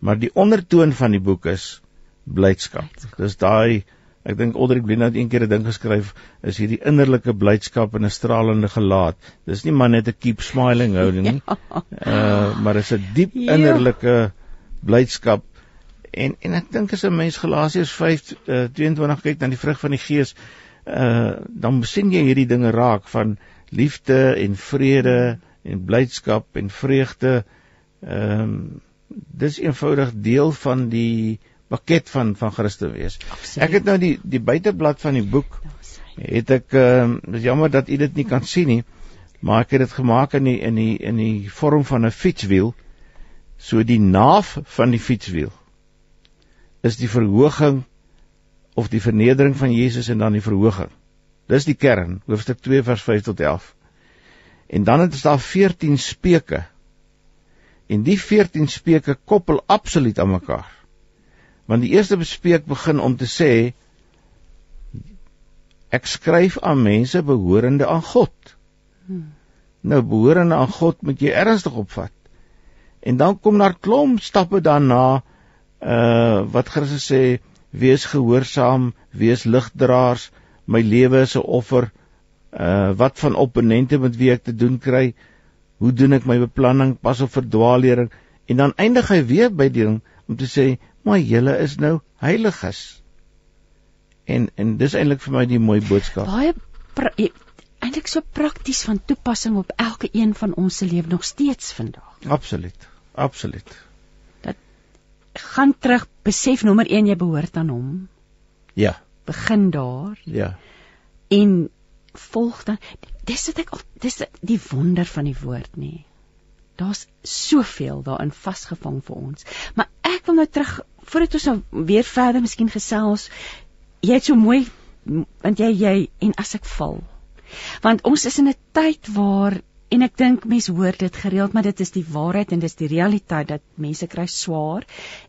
S2: Maar die ondertoon van die boek is blydskap. Dis daai ek dink Aldrich het een keer 'n ding geskryf is hierdie innerlike blydskap in 'n stralende gelaat. Dis nie maar net 'n keep smiling houding nie. ja. Uh maar is 'n diep ja. innerlike blydskap En en ek dink as 'n mens Galasiërs 5:22 uh, kyk na die vrug van die Gees, uh dan sien jy hierdie dinge raak van liefde en vrede en blydskap en vreugde. Ehm um, dis eenvoudig deel van die pakket van van Christus wees. Absoluut. Ek het nou die die buiteblad van die boek het ek ehm dis jammer dat u dit nie kan sien nie, maar ek het dit gemaak in die in die in die vorm van 'n fietswiel. So die naaf van die fietswiel is die verhoging of die vernedering van Jesus en dan die verhoging. Dis die kern, hoofstuk 2 vers 5 tot 11. En dan het daar 14 speke. En die 14 speke koppel absoluut aan mekaar. Want die eerste bespreek begin om te sê ek skryf aan mense behorende aan God. Hmm. Nou behorende aan God moet jy ernstig opvat. En dan kom daar klomp stappe daarna uh wat Christus sê wees gehoorsaam, wees ligdraers, my lewe is 'n offer. Uh wat van opponente met wie ek te doen kry? Hoe doen ek my beplanning? Pas op vir dwaallering. En dan eindig hy weer by die ding om te sê, "Maar julle is nou heiliges." En en dis eintlik vir my die mooi boodskap.
S1: Baie eintlik so prakties van toepassing op elke een van ons se lewe nog steeds vandag.
S2: Absoluut. Absoluut
S1: gaan terug, besef nommer 1 jy behoort aan hom.
S2: Ja.
S1: Begin daar.
S2: Ja.
S1: En volg dan dis wat ek dis die wonder van die woord nê. Daar's soveel daarin vasgevang vir ons. Maar ek wil nou terug voordat ons nou weer verder miskien gesels. Jy het so mooi want jy jy en as ek val. Want ons is in 'n tyd waar En ek dink mense hoor dit gereeld, maar dit is die waarheid en dis die realiteit dat mense kry swaar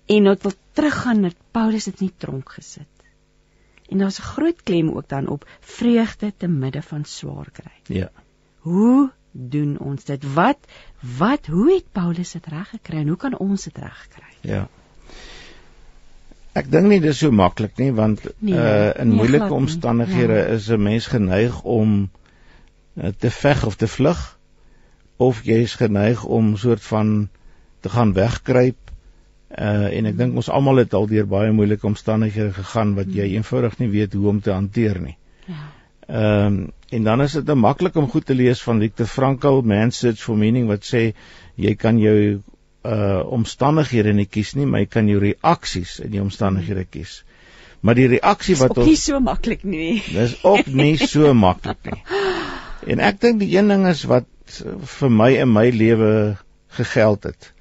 S1: en dit wil teruggaan na Paulus het nie tronk gesit. En daar's 'n groot klem ook dan op vreugde te midde van swaar kry.
S2: Ja.
S1: Hoe doen ons dit? Wat wat hoe het Paulus dit reg gekry en hoe kan ons dit reg kry?
S2: Ja. Ek dink nie dis so maklik nie want nee, uh in nee, moeilike omstandighede ja. is 'n mens geneig om uh, te veg of te vlug of jy is geneig om soort van te gaan wegkruip uh en ek dink ons almal het al deur baie moeilike omstandighede gegaan wat jy hmm. eenvoudig nie weet hoe om te hanteer nie. Ja. Ehm um, en dan is dit maklik om goed te lees van Viktor Frankl Man Search for Meaning wat sê jy kan jou uh omstandighede nie kies nie, maar jy kan jou reaksies in die omstandighede kies. Maar die reaksie wat
S1: ons Dis nie so maklik nie.
S2: Dis ook nie so maklik nie. En ek dink die een ding is wat vir my in my lewe gegeld het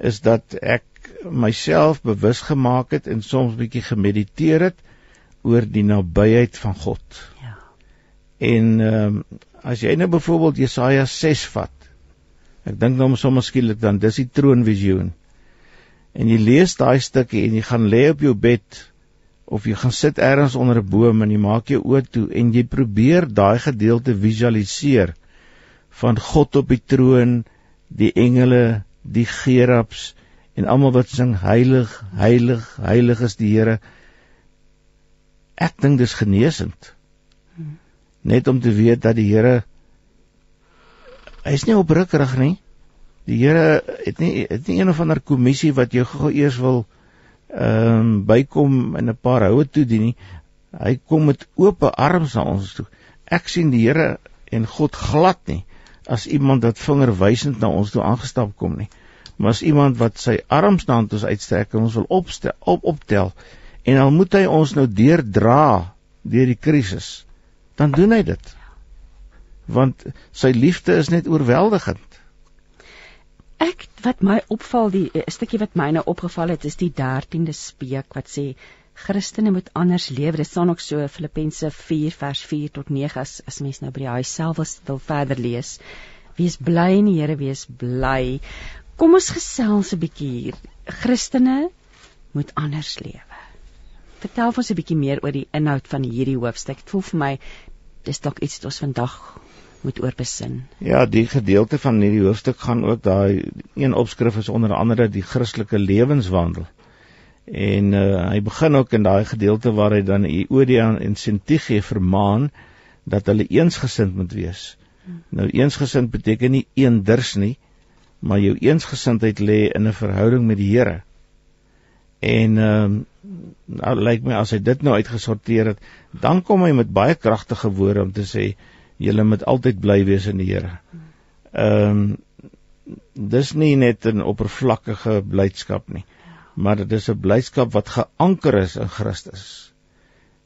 S2: is dat ek myself bewus gemaak het en soms bietjie gemediteer het oor die nabyheid van God. Ja. En ehm um, as jy nou byvoorbeeld Jesaja 6 vat. Ek dink nou sommer skielik dan dis die troonvisioen. En jy lees daai stukkie en jy gaan lê op jou bed of jy gaan sit ergens onder 'n boom en jy maak jou oë toe en jy probeer daai gedeelte visualiseer van God op die troon, die engele, die gerubs en almal wat sing heilig, heilig, heilig is die Here. Ek dink dis genesend. Net om te weet dat die Here hy's nie oprukkerig nie. Die Here het nie het nie een of ander kommissie wat jou gou eers wil ehm um, bykom en 'n paar houe toe dien nie. Hy kom met oop arms na ons toe. Ek sien die Here en God glad nie as iemand wat vingerwysend na ons toe aangestap kom nie. Maar as iemand wat sy arms na ons uitstrek en ons wil opstel, op optel en al moet hy ons nou deurdra deur die krisis, dan doen hy dit. Want sy liefde is net oorweldigend.
S1: Ek wat my opval die 'n stukkie wat my nou opgeval het is die 13de spreek wat sê Christene moet anders lewe. Dit staan ook so Filippense 4 vers 4 tot 9 as as mens nou by die huis self wil verder lees. Wees bly in die Here, wees bly. Kom ons gesels 'n bietjie hier. Christene moet anders lewe. Vertel ons 'n bietjie meer oor die inhoud van hierdie hoofstuk. Dit voel vir my dis dalk iets wat ons vandag moet oorbesin.
S2: Ja, die gedeelte van hierdie hoofstuk gaan ook daai een opskrif is onder andere die Christelike lewenswandel. En uh, hy begin ook in daai gedeelte waar hy dan Euodia en Sintige vermaan dat hulle eensgesind moet wees. Nou eensgesind beteken nie eenders nie, maar jou eensgesindheid lê in 'n verhouding met die Here. En ehm uh, nou lyk my as hy dit nou uitgesorteer het, dan kom hy met baie kragtige woorde om te sê julle moet altyd bly wees in die Here. Ehm um, dis nie net 'n oppervlakkige blydskap nie maar dit is 'n blydskap wat geanker is in Christus.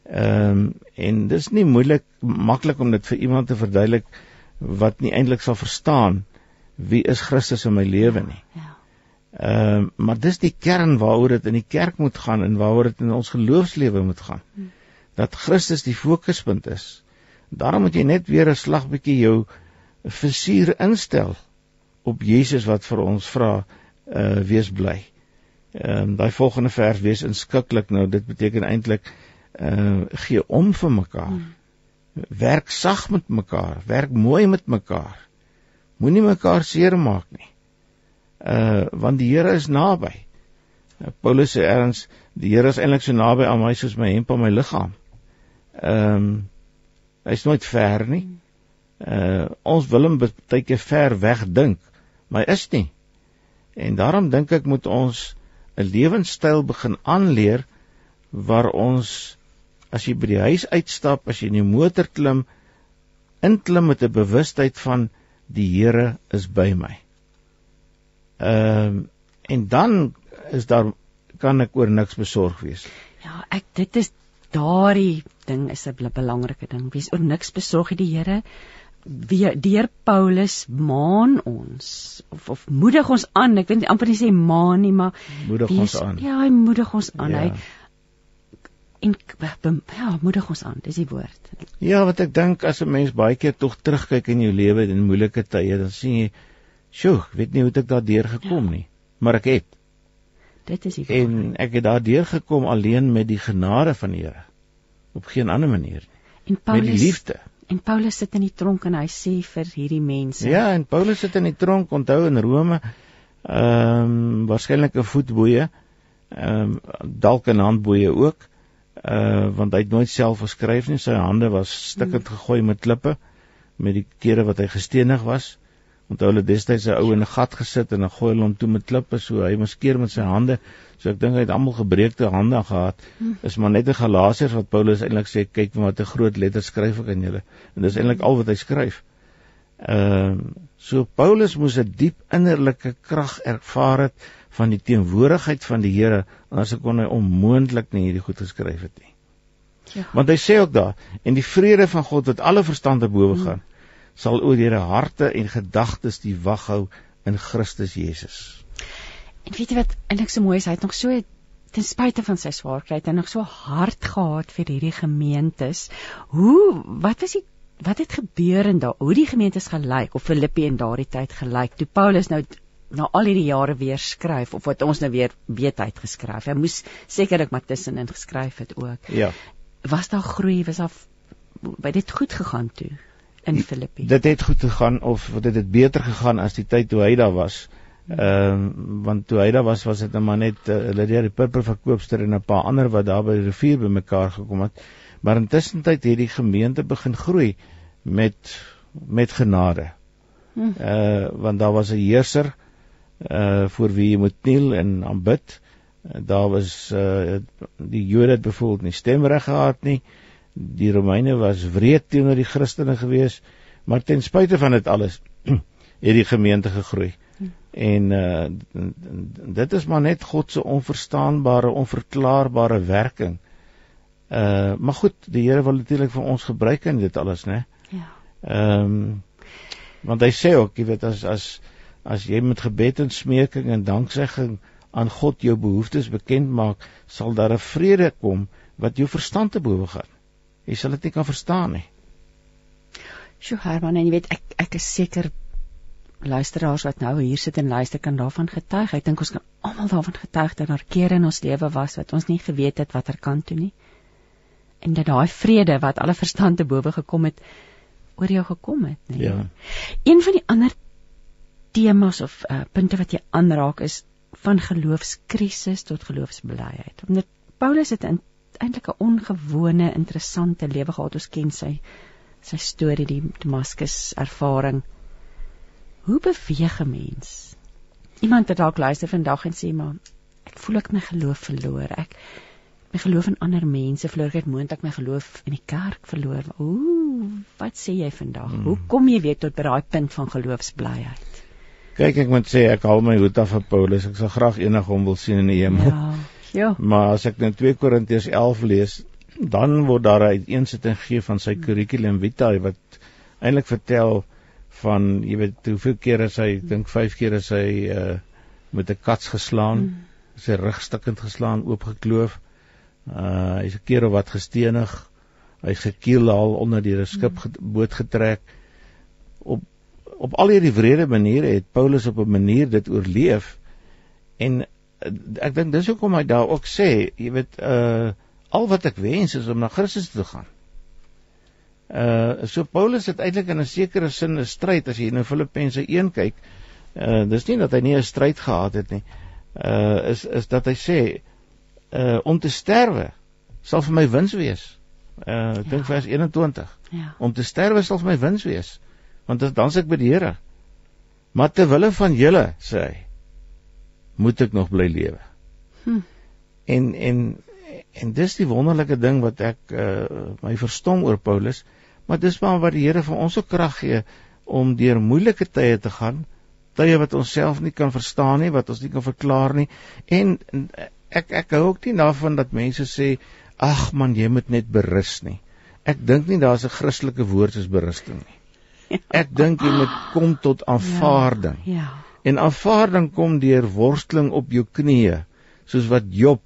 S2: Ehm um, en dis nie moeilik maklik om dit vir iemand te verduidelik wat nie eintlik sal verstaan wie is Christus in my lewe nie. Ja. Ehm um, maar dis die kern waaroor dit in die kerk moet gaan en waaroor dit in ons geloofslewe moet gaan. Hm. Dat Christus die fokuspunt is. Daarom moet jy net weer 'n slag bietjie jou versuur instel op Jesus wat vir ons vra uh wees bly. Ehm um, daai volgende vers wees inskikkelik nou dit beteken eintlik uh gee om vir mekaar. Hmm. Werk sag met mekaar, werk mooi met mekaar. Moenie mekaar seermaak nie. Uh want die Here is naby. Uh, Paulus sê erns die Here is eintlik so naby aan my soos my hemp aan my liggaam. Ehm um, hy's nooit ver nie. Uh ons wil hom baie keer ver weg dink, maar hy is nie. En daarom dink ek moet ons 'n lewenstyl begin aanleer waar ons as jy by die huis uitstap, as jy in die motor klim, inklim met 'n bewustheid van die Here is by my. Ehm uh, en dan is daar kan ek oor niks besorg wees.
S1: Ja, ek dit is daardie ding is 'n belangrike ding. Wees oor niks besorg die Here wie deur Paulus maan ons of of moedig ons aan. Ek weet nie amper nie sê maan nie, maar
S2: moedig wees, ons aan.
S1: Ja, hy moedig ons aan. Ja. Hy en ja, moedig ons aan. Dis die woord.
S2: Ja, wat ek dink as 'n mens baie keer tog terugkyk in jou lewe in moeilike tye, dan sien jy, "Sjoe, ek weet nie hoe ek daardeur gekom ja. nie, maar ek het."
S1: Dit is die
S2: woord. En ek het daardeur gekom alleen met die genade van die Here. Op geen ander manier nie. En Paulus met die liefde.
S1: En Paulus sit in die tronk en hy sê vir hierdie mense.
S2: Ja, en Paulus sit in die tronk, onthou in Rome, ehm um, waarskynlik 'n voetboeie, ehm um, dalk 'n handboeie ook. Uh want hy het nooit self geskryf nie, sy hande was stikkend gegooi met klippe met die kere wat hy gestenig was. Onthou hulle destyds 'n ou in 'n gat gesit en dan gooi hulle hom toe met klippe so hy maskeer met sy hande. So ek dink hy het almal gebreekte hande gehad. Hmm. Is maar net 'n Galasiërs wat Paulus eintlik sê kyk wat 'n groot letter skryf ek aan julle. En dis eintlik al wat hy skryf. Ehm uh, so Paulus moes 'n diep innerlike krag ervaar het van die teenwoordigheid van die Here anders kon hy onmoontlik nie hierdie goed geskryf het nie. Ja. Want hy sê ook daar en die vrede van God wat alle verstand te bowe hmm. gaan. Hmm sal oor julle harte en gedagtes die wag hou in Christus Jesus.
S1: En weet jy wat eintlik so mooi is, hy het nog so ten spyte van sy swaarkry en nog so hard gehad vir hierdie gemeentes. Hoe wat was die wat het gebeur en daar hoe die gemeentes gelyk of Filippi in daardie tyd gelyk toe Paulus nou na al hierdie jare weer skryf of wat ons nou weer weet hy het geskryf. Hy moes sekerlik maar tussenin geskryf het ook.
S2: Ja.
S1: Was daar groei? Was daar by dit goed gegaan toe? In Filippi.
S2: Dit het goed gegaan of dit het beter gegaan as die tyd toe hy daar was. Ehm um, want toe hy daar was was dit net maar net uh, Lydia die purperverkoopster en 'n paar ander wat daar by die rivier bymekaar gekom het. Maar intussen tyd het die gemeente begin groei met met genade. Hmm. Uh want daar was 'n heerser uh voor wie jy moet kniel en aanbid. Uh, daar was uh die Jode het byvoorbeeld nie stemreg gehad nie. Die Romeine was wreed teenoor die Christene gewees, maar ten spyte van dit alles het die gemeente gegroei. En uh dit is maar net God se onverstaanbare, onverklaarbare werking. Uh maar goed, die Here wil natuurlik vir ons gebruik in dit alles, né? Ja. Ehm um, want hy sê ook, jy weet as as as jy met gebed en smeking en danksegging aan God jou behoeftes bekend maak, sal daar 'n vrede kom wat jou verstand te bowe gaan. Jy sal dit nie kan verstaan nie.
S1: Sjoe, Herman, en jy weet ek ek is seker luisteraars wat nou hier sit en luister kan daarvan getuig. Ek dink ons kan almal daarvan getuig dat daar kere in ons lewe was wat ons nie geweet het watter kant toe nie. En dat daai vrede wat alle verstand te bowe gekom het oor jou gekom het, nee. Ja. Een van die ander temas of uh, punte wat jy aanraak is van geloofskrisis tot geloofsbelijheid. Omdat Paulus het eintlik 'n ongewone, interessante lewe gehad. Ons ken sy sy storie die Damaskus ervaring Hoe beweeg 'n mens? Iemand wat dalk luister vandag en sê maar ek voel ek my geloof verloor. Ek my geloof in ander mense verloor. Ek het moontlik my geloof in die kerk verloor. Ooh, wat sê jy vandag? Hmm. Hoe kom jy weer tot by daai punt van geloofsblyheid?
S2: Kyk, ek moet sê ek haal my hoed af vir Paulus. Ek sal graag enig hom wil sien in die hemel. Ja. Ja. Maar as ek net 2 Korintiërs 11 lees, dan word daar 'n uiteensetting gegee van sy curriculum vitae wat eintlik vertel van jy weet hoeveel keer is hy ek dink 5 keer is hy uh met 'n kats geslaan mm. sy rug stikkend geslaan oopgekloof uh hy's 'n keer of wat gestenig hy's gekiel al onder die skip mm. boot getrek op op al hierdie wrede maniere het Paulus op 'n manier dit oorleef en ek dink dis hoekom hy daar ook sê jy weet uh al wat ek wens is om na Christus toe te gaan Uh so Paulus het eintlik in 'n sekere sin 'n stryd as jy in Filippense 1 kyk. Uh dis nie dat hy nie 'n stryd gehad het nie. Uh is is dat hy sê uh om te sterwe sal vir my wins wees. Uh ek dink ja. vers 21. Ja. Om te sterwe sal vir my wins wees. Want dan s ek by die Here. Maar ter wille van julle sê hy moet ek nog bly lewe. Hm. En en en dis die wonderlike ding wat ek uh my verstom oor Paulus maar dis maar wat die Here vir ons ook krag gee om deur moeilike tye te gaan tye wat ons self nie kan verstaan nie wat ons nie kan verklaar nie en ek ek hou ook nie daarvan dat mense sê ag man jy moet net berus nie ek dink nie daar's 'n Christelike woord soos berusting nie ja. ek dink jy moet kom tot aanvaarding ja, ja. En aanvaarding kom deur worsteling op jou knieë soos wat Job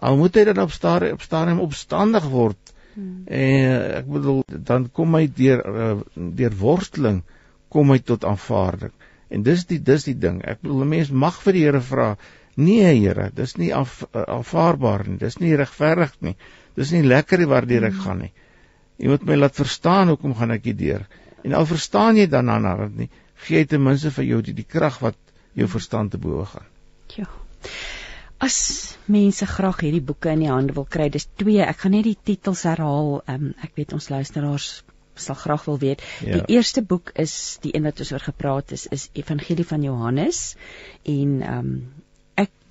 S2: al moet hy dan op stadium op stadium opstandig word Hmm. En ek bedoel dan kom hy deur uh, deur worsteling kom hy tot aanvaarding. En dis die dis die ding. Ek bedoel 'n mens mag vir die Here vra, nee Here, dis nie af, uh, aanvaarbaar nie. Dis nie regverdig nie. Dis nie lekker waardeur ek hmm. gaan nie. Jy moet my laat verstaan hoekom gaan ek hier deur. En al verstaan jy dan dan dan nie, gee jy ten minste vir jou die, die krag wat jou verstand te bowe gaan.
S1: Ja as mense graag hierdie boeke in die hande wil kry, dis twee. Ek gaan net die titels herhaal. Um, ek weet ons luisteraars sal graag wil weet. Ja. Die eerste boek is die een wat ons oor gepraat het, is, is Evangelie van Johannes en ehm um,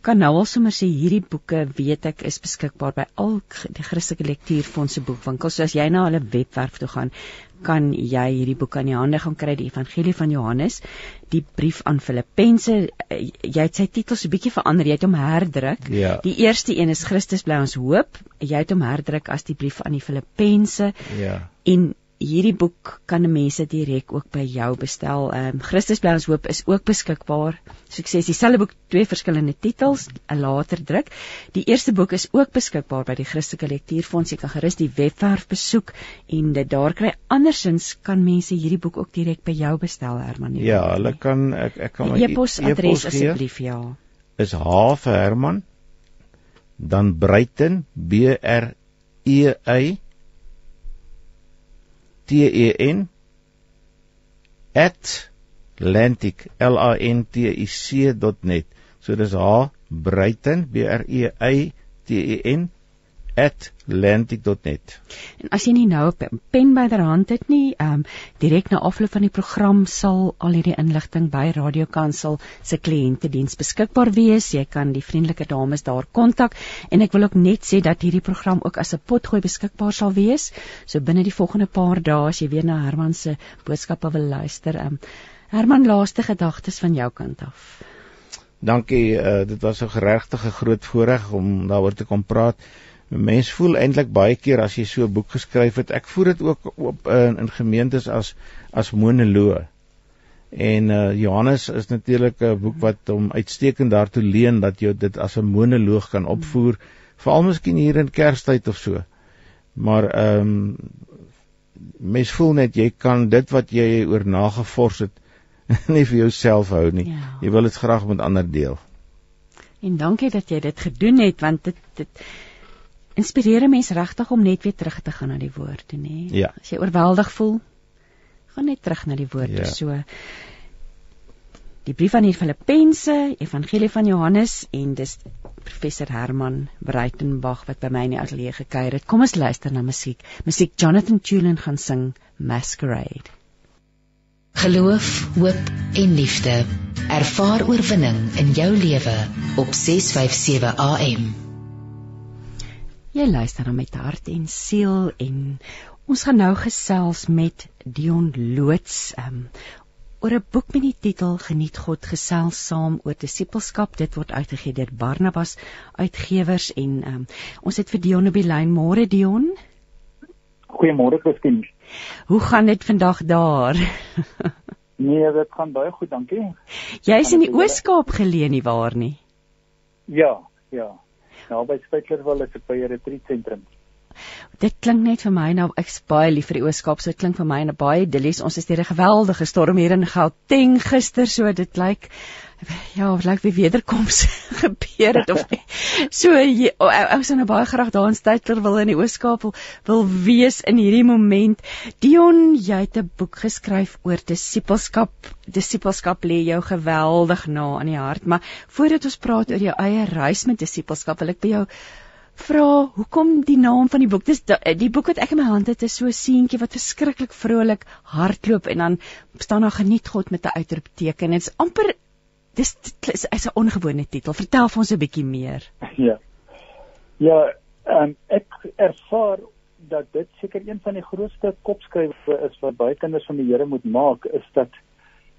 S1: kan nou al sommer sê hierdie boeke weet ek is beskikbaar by al die Christelike lektuurfondse boekwinkels. So as jy na hulle webwerf toe gaan, kan jy hierdie boek aan die hande gaan kry, die Evangelie van Johannes, die brief aan Filippense. Jy het sy titel so 'n bietjie verander, jy het hom herdruk. Ja. Die eerste een is Christus bly ons hoop. Jy het hom herdruk as die brief aan die Filippense. Ja. En hierdie boek kan mense direk ook by jou bestel. Ehm um, Christus bly ons hoop is ook beskikbaar. So ek sê dieselfde boek twee verskillende titels, 'n later druk. Die eerste boek is ook beskikbaar by die Christelike Lektuurfonds. Jy kan gerus die webwerf besoek en dit daar kry. Andersins kan mense hierdie boek ook direk by jou bestel, Herman.
S2: Ja, hulle kan ek ek kan
S1: my e-posadres e asseblief ja.
S2: Is H vir Herman dan Bruiten B R E Y T E N @lantic l a n t i c .net. So dis H Breiten B R E Y T E N @lantic.net.
S1: En as jy nie nou 'n pen byderhand het nie, ehm um, direk na afloop van die program sal al hierdie inligting by Radio Kansel se kliëntediens beskikbaar wees. Jy kan die vriendelike dames daar kontak en ek wil ook net sê dat hierdie program ook as 'n potgooi beskikbaar sal wees. So binne die volgende paar dae as jy weer na Herman se boodskappe wil luister, ehm um, Herman laaste gedagtes van jou kant af.
S2: Dankie, uh, dit was 'n geregtige groot voorreg om daaroor te kom praat. Mens voel eintlik baie keer as jy so 'n boek geskryf het. Ek voer dit ook op in, in gemeentes as as monoloog. En uh Johannes is natuurlik 'n boek wat hom uitstekend daartoe leen dat jy dit as 'n monoloog kan opvoer, veral miskien hier in Kerstyd of so. Maar ehm um, mens voel net jy kan dit wat jy oor nagevors het nie vir jouself hou nie. Ja. Jy wil dit graag met ander deel.
S1: En dankie dat jy dit gedoen het want dit dit inspireer 'n mens regtig om net weer terug te gaan na die woorde, nê?
S2: Ja.
S1: As jy oorweldig voel, gaan net terug na die woorde. Ja. So die brief aan die Filippense, Evangelie van Johannes en dis professor Herman Breitenberg wat by my in die ateljee gekuier het. Kom ons luister na musiek. Musiek Jonathan Tulin gaan sing Masquerade.
S4: Geloof, hoop en liefde. Ervaar oorwinning in jou lewe op 657 AM.
S1: Jy luister na met hart en siel en ons gaan nou gesels met Dion Loots um, oor 'n boek met die titel Geniet God gesels saam oor disippelskap. Dit word uitgegee deur Barnabas Uitgewers en um, ons het vir Dion op die lyn. Môre Dion.
S5: Goeiemôre Christine.
S1: Hoe gaan dit vandag daar?
S5: nee, dit gaan baie goed, dankie.
S1: Jy is in die Oos-Kaap geleë nie waar nie?
S5: Ja, ja. Nou by Spitlerwil is ek by 'n retreat sentrum.
S1: Dit klink net vir my nou ek's baie lief vir die Oos-Kaap, so dit klink vir my 'n baie idillies. Ons is deur 'n geweldige storm hier in Gauteng gister, so dit lyk ja, of lyk wie wederkoms gebeur het of nie. So ou se nou baie graag daar in Stellenbosch wil in die Ooskaap wil wees in hierdie moment. Dion, jy het 'n boek geskryf oor disippelskap. Disippelskap lê jou geweldig na aan die hart, maar voordat ons praat oor jou eie reis met disippelskap, wil ek by jou vra hoekom die naam van die boek. Dis die boek wat ek in my hand het is so 'n seentjie wat verskriklik vrolik hardloop en dan staan daar geniet God met 'n uitroepteken. Dit's amper dis is 'n ongewone titel. Vertel vir ons 'n bietjie meer.
S5: Ja. Ja, um, ek ervaar dat dit seker een van die grootste kopskrywe is wat baie kinders van die Here moet maak is dat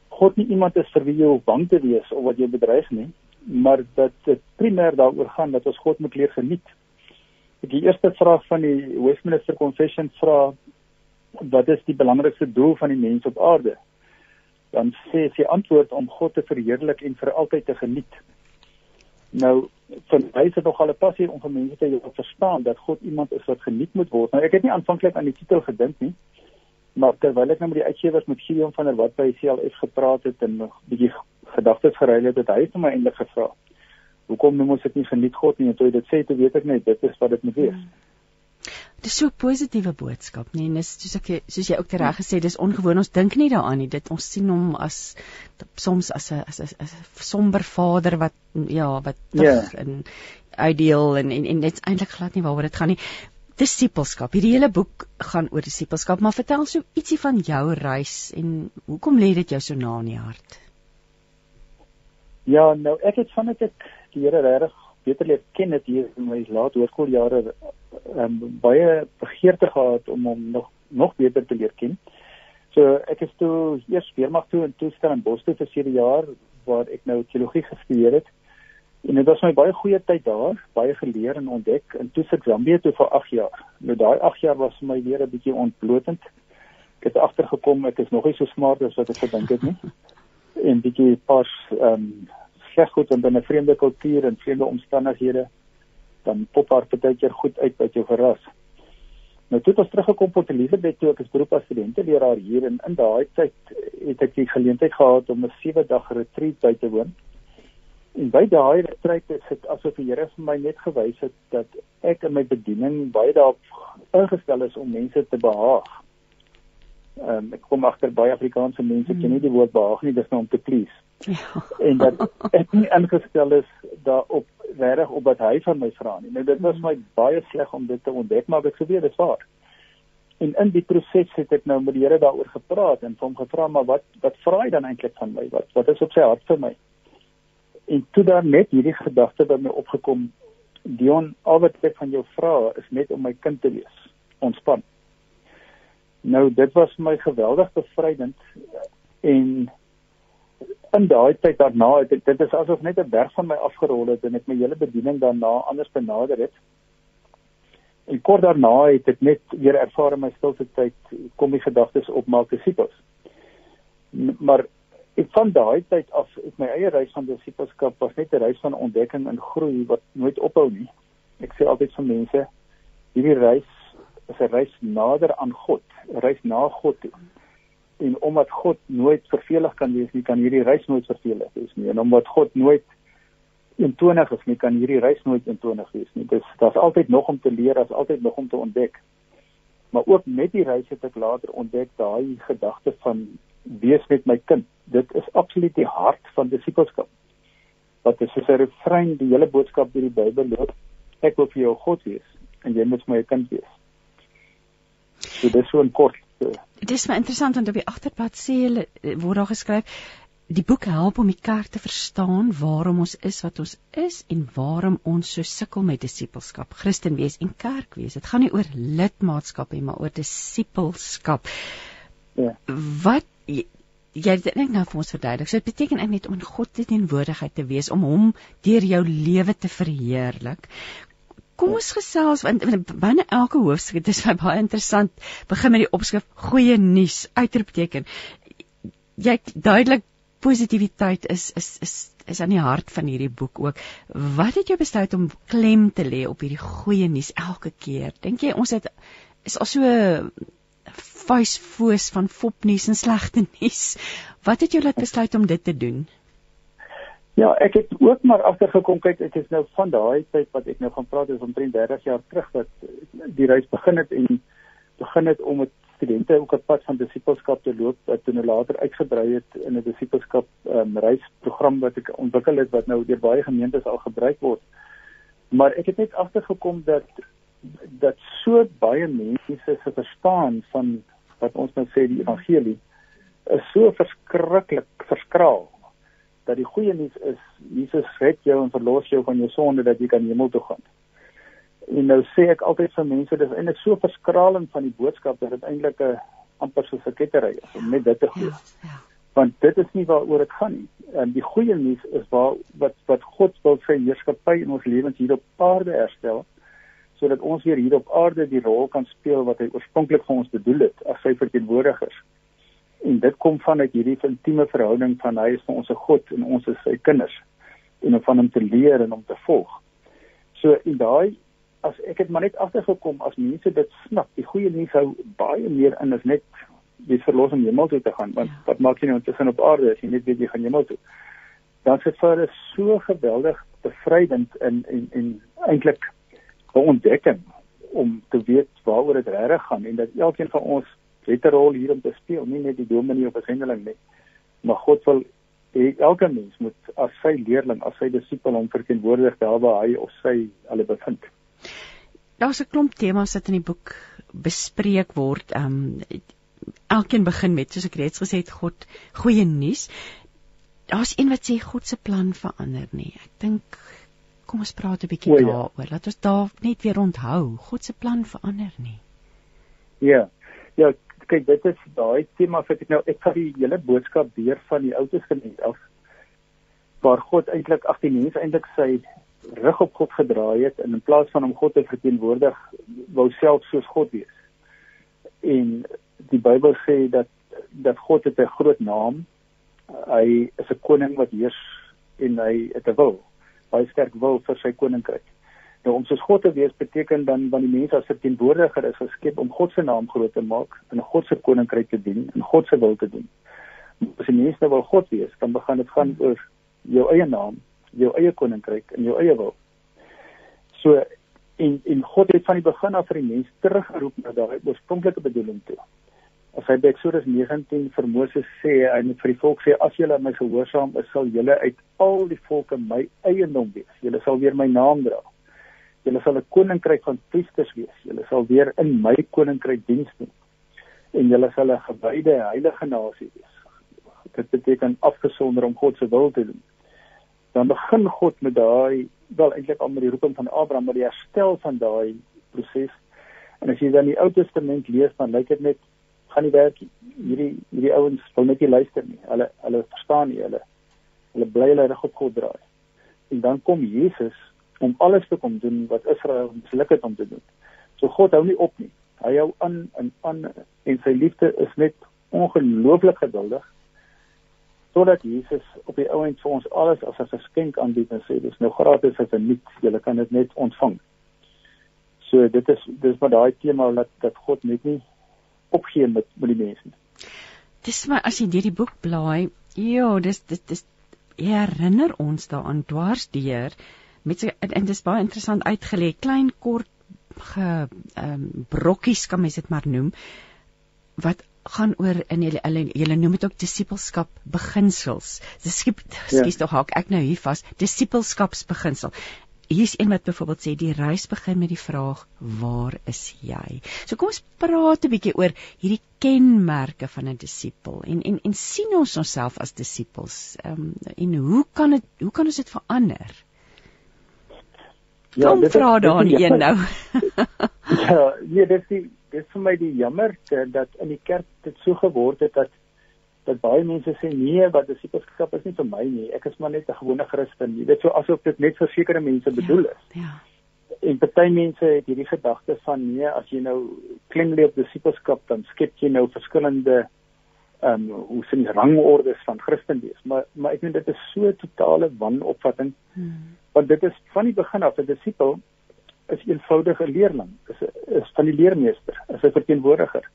S5: God nie iemand is vir wie jy bang te wees of wat jy bedreig nie, maar dat dit primêr daaroor gaan dat ons God moet leer geniet. Die eerste vraag van die Westminster Confession vra wat is die belangrikste doel van die mens op aarde? Dan sê sy antwoord om God te verheerlik en vir altyd te geniet. Nou, vir my is dit nogal 'n passie om vir mense te verstaan dat God iemand is wat geniet moet word. Nou ek het nie aanvanklik aan die titel gedink nie, maar terwyl ek nou met die uitgewers met Gideon van der Walt by CLF gepraat het en nog bietjie gedagtes geruil het, het hy vir my eintlik gevra: "Hoekom noem ons dit nie geniet God nie?" En toe hy dit sê, toe weet ek net dit is wat dit moet wees. Hmm.
S1: Dis so 'n positiewe boodskap, nee, en dis soos ek soos jy ook tereg gesê, dis ongewoon. Ons dink nie daaraan nie. Dit ons sien hom as soms as 'n as 'n somber vader wat ja, wat
S5: tog
S1: ja. in ideal en en, en dit's eintlik glad nie waaroor dit gaan nie. Disippelskap. Hierdie hele boek gaan oor disippelskap, maar vertel so ietsie van jou reis en hoekom lê dit jou so na in die hart?
S5: Ja, nou ek het van dit ek die Here regtig beter leer ken het hier in my laat hoërskooljare um, baie begeerte gehad om hom nog nog beter te leer ken. So ek is toe eers weermag toe in toestel in Boston vir 7 jaar waar ek nou teologie gestudeer het. En dit was my baie goeie tyd daar, baie geleer en ontdek in toe sit Zambië toe vir 8 jaar. Nou daai 8 jaar was vir my weer 'n bietjie ontblotend. Ek het agtergekom ek is nog nie so smart as wat ek gedink het nie. En bietjie pas ehm um, sleg goed in 'n vreemde kultuur en vreemde omstandighede dan pop haar baie keer goed uit wat jou verras. Nou toe het ons teruggekom Port Elizabeth toe ek as beroep as studenteleraar hier en in daai tyd het ek die geleentheid gehad om 'n 7 dag retreat by te woon. En by daai retreat het dit asof die Here vir my net gewys het dat ek in my bediening baie daarop ingestel is om mense te behaag. Ehm um, ek kom agter baie Afrikaanse mense ken nie die woord behaag nie, dis nou om te please. Ja. En dat ek nie ingestel is daarop reg op wat hy van my vra nie. Nou dit was my baie sleg om dit te ontdek, maar ek geweet dit is waar. En in die proses het ek nou met die Here daaroor gepraat en hom gevra maar wat wat vra hy dan eintlik van my? Wat wat is op sy hart vir my? En toe daar net hierdie gedagte by my opgekom, Dion, al wat ek van jou vra is net om my kind te wees. Ontspan. Nou dit was my geweldig bevrydend en in daai tyd daarna het ek dit is asof net 'n berg van my afgerol het en ek my hele bediening daarna anders benader het. En kort daarna het ek net weer ervaar in my stilte tyd kom die gedagtes op maak disippels. Maar ek van daai tyd af ek my eie reis van disippelskap was net 'n reis van ontdekking en groei wat nooit ophou nie. Ek sê altyd vir mense hierdie reis is 'n reis nader aan God, 'n reis na God toe en omdat God nooit vervelig kan wees nie, kan hierdie reis nooit vervelig wees nie. En omdat God nooit eentonig is nie, kan hierdie reis nooit eentonig wees nie. Dis daar's altyd nog om te leer, daar's altyd nog om te ontdek. Maar ook met die reis het ek later ontdek daai gedagte van wees met my kind. Dit is absoluut die hart van disippelskap. Wat is 'n refrein die hele boodskap deur die Bybel loop. Ek wil vir jou God wees en jy moet my kind wees. So dis so 'n kort
S1: Dit is my interessant want op die agterblad sê hulle eh, word daar geskryf die boek help om die kerk te verstaan waarom ons is wat ons is en waarom ons so sukkel met disippelskap, Christen wees en kerk wees. Dit gaan nie oor lidmaatskap nie, maar oor disippelskap. Ja. Wat jy het net nou vir ons verduidelik. So dit beteken eintlik net om in God se teenwoordigheid te wees, om hom deur jou lewe te verheerlik. Kom ons gesels want binne elke hoofstuk dit is baie interessant. Begin met die opskrif goeie nuus uitroepteken. Jy duidelik positiwiteit is is is is aan die hart van hierdie boek ook. Wat het jou besluit om klem te lê op hierdie goeie nuus elke keer? Dink jy ons het is al so vuisfoos van fopnuus en slegte nuus. Wat het jou laat besluit om dit te doen?
S5: Ja, ek het ook maar agtergekom kyk ek is nou van daai tyd wat ek nou gaan praat is omtrent 30 jaar terug wat die reis begin het en begin het om met studente ook 'n pad van disippelskap te loop wat toe nou later uitgebrei het in 'n disippelskap um, reisprogram wat ek ontwikkel het wat nou deur baie gemeentes al gebruik word. Maar ek het net agtergekom dat dat so baie mense se verstaan van wat ons nou sê die evangelie is so verskriklik verskraal dat die goeie nuus is Jesus red jou en verlos jou van jou sonde dat jy kan hemel toe gaan. En nou sê ek altyd vir mense dis eintlik so verskralend van die boodskap dat dit eintlik 'n amper so 'n kettery is om net dit te glo. Ja, ja. Want dit is nie waaroor dit gaan nie. En die goeie nuus is waar wat wat God wil sy heerskappy in ons lewens hier op aarde herstel sodat ons weer hier op aarde die rol kan speel wat hy oorspronklik vir ons bedoel het as sy verteenwoordigers en dit kom vanuit hierdie intieme verhouding van hy is vir ons se God en ons is sy kinders en om van hom te leer en om te volg. So in daai as ek het maar net agtergekom as mense dit snap, die goeie nuus hou baie meer in as net die verlossing hemel toe te gaan, want ja. wat maak jy nou tussen op aarde as jy net weet jy gaan hemel toe? Dan sit vir hulle so geweldig bevrydend in en en eintlik 'n ontdekking om te weet waaroor dit regtig gaan en dat elkeen van ons het 'n rol hier om te speel, nie net die dominee of 'n sendeling nie. Maar God wil hê elke mens moet as sy leerling, as sy disipel hom verteenwoordig daar waar hy of sy hulle bevind.
S1: Daar's 'n klomp temas wat in die boek bespreek word. Ehm um, elkeen begin met soos ek reeds gesê het, God goeie nuus. Daar's een wat sê God se plan verander nie. Ek dink kom ons praat 'n bietjie ja. daaroor. Laat ons daar net weer onthou, God se plan verander nie.
S5: Ja. Ja, kyk dit is daai tema wat ek nou ek gaan die hele boodskap deur van die Ou Testament af waar God eintlik ag die mens eintlik sy rug op God gedraai het en in plaas van om God te verteenwoordig wou self soos God wees. En die Bybel sê dat dat God het 'n groot naam. Hy is 'n koning wat heers en hy het 'n wil. Baie sterk wil vir sy koninkryk. Nou om soos God te wees beteken dan want die mens as verteenwoordiger is geskep om God se naam groot te maak en God se koninkryk te dien en God se wil te doen. As die mens nou wil God wees, dan begin dit gaan oor jou eie naam, jou eie koninkryk en jou eie wil. So en en God het van die begin af vir die mens teruggeroep na daai oorspronklike bedoeling toe. As hy by Eksodus 19 vir Moses sê en vir die volk sê as julle my gehoorsaam is, sal julle uit al die volke my eiendom wees. Julle sal weer my naam dra. Julle sal 'n koninkryk van priesters wees. Julle sal weer in my koninkryk diens doen. En julle sal 'n gewyde heilige nasie wees. Dit beteken afgesonder om God se wil te doen. Dan begin God met daai wel eintlik al met die roeping van Abraham, maar die herstel van daai proses. En as jy dan die Ou Testament lees, dan lyk dit net gaan nie werk hierdie hierdie ouens wil net nie luister nie. Hulle hulle verstaan nie hulle hulle bly hulle reg op God draai. En dan kom Jesus om alles te kom doen wat Israel misluk het om te doen. So God hou nie op nie. Hy hou aan en aan en sy liefde is net ongelooflik geduldig sodat Jesus op die ou end vir ons alles as 'n geskenk aanbied en sê dis nou gratis as 'n nuut, jy kan dit net ontvang. So dit is dis maar daai tema dat dat God net nie opgee met met die mense nie.
S1: Dis maar as jy deur die boek blaai, ja, dis dit dis herinner ons daaraan dwarsdeur met so en dis baie interessant uitgelê, klein kort ge ehm um, brokkies kan mens dit maar noem wat gaan oor in julle hulle julle noem dit ook disipelskap beginsels. Dis skiep skies ja. tog haak ek nou hier vas disipelskapsbeginsel. Hier's een wat byvoorbeeld sê die reis begin met die vraag waar is jy? So kom ons praat 'n bietjie oor hierdie kenmerke van 'n disipel en en en sien ons onsself as disipels. Ehm um, en hoe kan dit hoe kan ons dit verander? Ja, kom vra dan een nou.
S5: ja, nee, dit is dit is vir my die jammer dat in die kerk dit so geword het dat dat baie mense sê nee, wat disipelskap is nie vir my nie. Ek is maar net 'n gewone Christen. Jy weet so asof dit net vir sekere mense bedoel is. Ja. ja. En party mense het hierdie gedagte van nee, as jy nou klim leef disipelskap dan skep jy nou verskillende ehm um, hoe sien rangordes van Christen wees. Maar maar ek dink dit is so totale wanopvatting. Hmm. Want dit is van die begin af 'n disipel is eenvoudige leerling, is is van die leermeester, is 'n verteenwoordiger.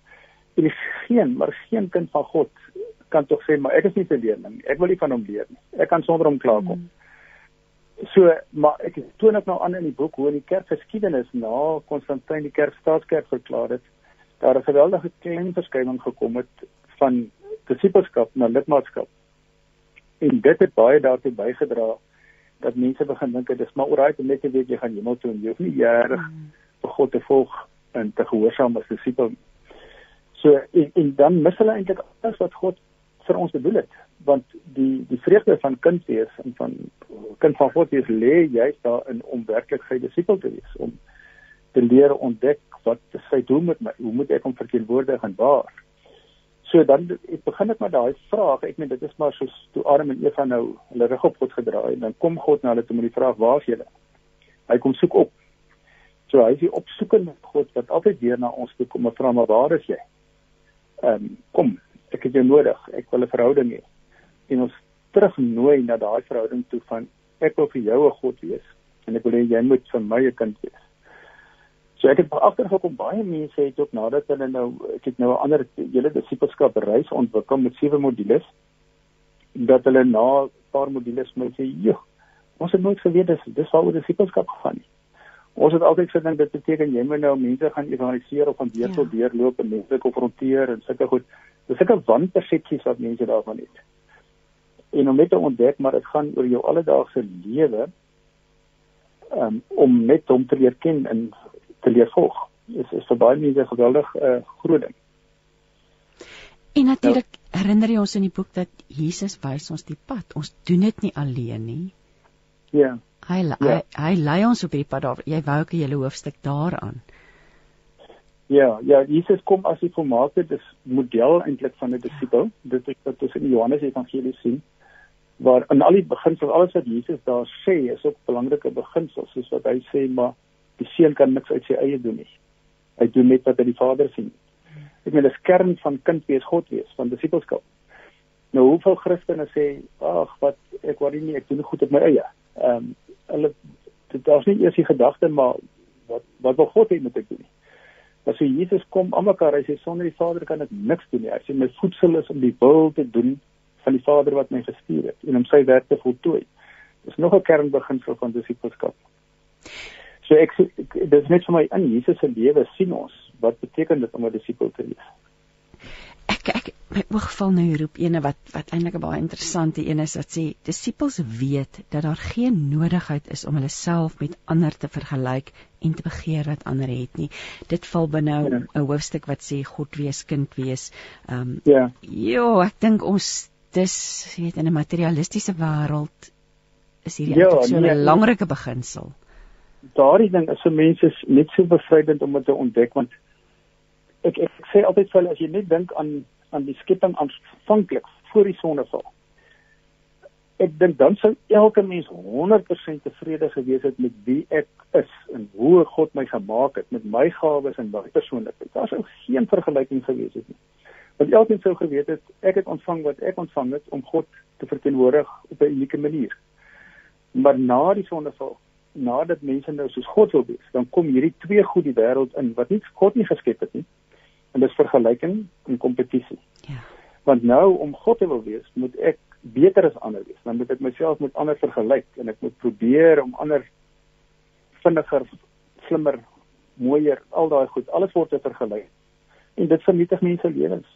S5: En geen, maar geen kind van God kan tog sê maar ek is nie 'n leerling, ek wil nie van hom leer nie. Ek kan sonder hom klaarkom. Hmm. So, maar ek toon ook nou aan in die boek hoe in die kerkgeskiedenis na Konstantin die kerk staatskerk verklaar het, daar 'n geweldige klein verskywing gekom het van disipelskap na lidmaatskap. En dit het baie daartoe bygedra dat mense begin dink dit is maar oral om net te weet jy gaan hemel toe en jy hoef nie jare mm. vir God te volg en te gehoorsaam as disipel. So en, en dan mis hulle eintlik alles wat God vir ons bedoel het want die die vreugde van kind wees en van kind van God wees lê juist daarin om werklik sy disipel te wees om te leer ontdek wat sy doel met my hoe moet ek hom verteenwoordig en waar So dan ek begin ek met daai vraag. Ek meen dit is maar soos toe Adam en Eva nou hulle rug op God gedraai en dan kom God na hulle toe met die vraag: "Waar is julle?" Hy kom soek op. So hy is die opsoekende God wat altyd weer na ons toe kom en vra: "Maar waar is jy?" Ehm um, kom, ek het jou nodig. Ek wil 'n verhouding hê. En ons terugnooi na daai verhouding toe van ek wil vir jou 'n God wees en ek wil hê jy moet vir my 'n kind wees. So ek het agtergekom baie mense het ook nadat hulle nou ek het nou 'n ander hele disipelskap reis ontwikkel met sewe modules dat hulle na 'n paar modules moet sê, "Jo, ons het nooit geweet dis dis waaroor disipelskap gaan nie." Ons het altyd gedink dit beteken jy moet nou mense gaan evangeliseer of van deur tot ja. deur loop en mense konfronteer en sulke goed. Dis sulke wanpersepsies wat mense daarvan het. En om net te ontdek maar dit gaan oor jou alledaagse lewe um, om net hom te leer ken en te leer volg. Dit is, is vir baie mense geweldig 'n uh, groot ding.
S1: En natuurlik nou, herinner jy ons in die boek dat Jesus wys ons die pad. Ons doen dit nie alleen nie.
S5: Ja.
S1: Hy ja. hy, hy lei ons op die pad daar. Jy wou ook 'n hele hoofstuk daaraan.
S5: Ja, ja, Jesus kom as die volmaakte dis model eintlik van 'n disipel. Dit is wat ons in Johannes Evangelie sien waar in al die beginsels alles wat Jesus daar sê is ook belangrike beginsels soos wat hy sê maar die seun kan niks uit sy eie doen nie. Hy doen net wat hy die Vader sien. Ek meen dis kern van kind wees God wees van disipelskap. Nou hoeveel Christene sê ag wat ek worry nie ek doen goed op my eie. Ehm um, hulle dit daar's nie eers die gedagte maar wat wat wil God hê moet ek doen nie. As hy Jesus kom almekaar hy sê sonder die Vader kan ek niks doen nie. Hy sê my voedsel is om die wil te doen van die Vader wat my gestuur het en om sy werk te voltooi. Dis nog 'n kernbeginsel van disipelskap. So ek dis net vir my in Jesus se lewe sien ons wat beteken dit om 'n disipel te wees.
S1: ek ek my oog val nou hierop ene wat wat eintlik 'n baie interessante een is wat sê disippels weet dat daar geen nodigheid is om hulle self met ander te vergelyk en te begeer wat ander het nie. Dit val binne 'n ja. hoofstuk wat sê God wees kind wees. Ehm um, ja. Ja, ek dink ons dis weet in 'n materialistiese wêreld is hierdie ja, so 'n nee, belangrike beginsel.
S5: Daardie ding is vir mense net so bevrydend om dit te ontdek want ek ek sê altyd vir hulle as jy net dink aan aan die skepping aanvanklik voor die sonneval. Ek dink dan sou elke mens 100% tevrede gewees het met wie ek is en hoe God my gemaak het met my gawes en my persoonlikheid. Daar sou geen vergelyking gewees het nie. Want elkeen sou geweet het ek het ontvang wat ek ontvang het om God te verteenwoordig op 'n unieke manier. Maar na die sonneval nadat mense nou soos God wil wees, dan kom hierdie twee goed die wêreld in wat nie God nie geskep het nie en dis vergelyking en kompetisie. Ja. Want nou om God te wil wees, moet ek beter as ander wees. Dan moet ek myself met ander vergelyk en ek moet probeer om ander vinniger, slimmer, mooier, al daai goed, alles word te vergelyk. En dit vernietig mense lewens.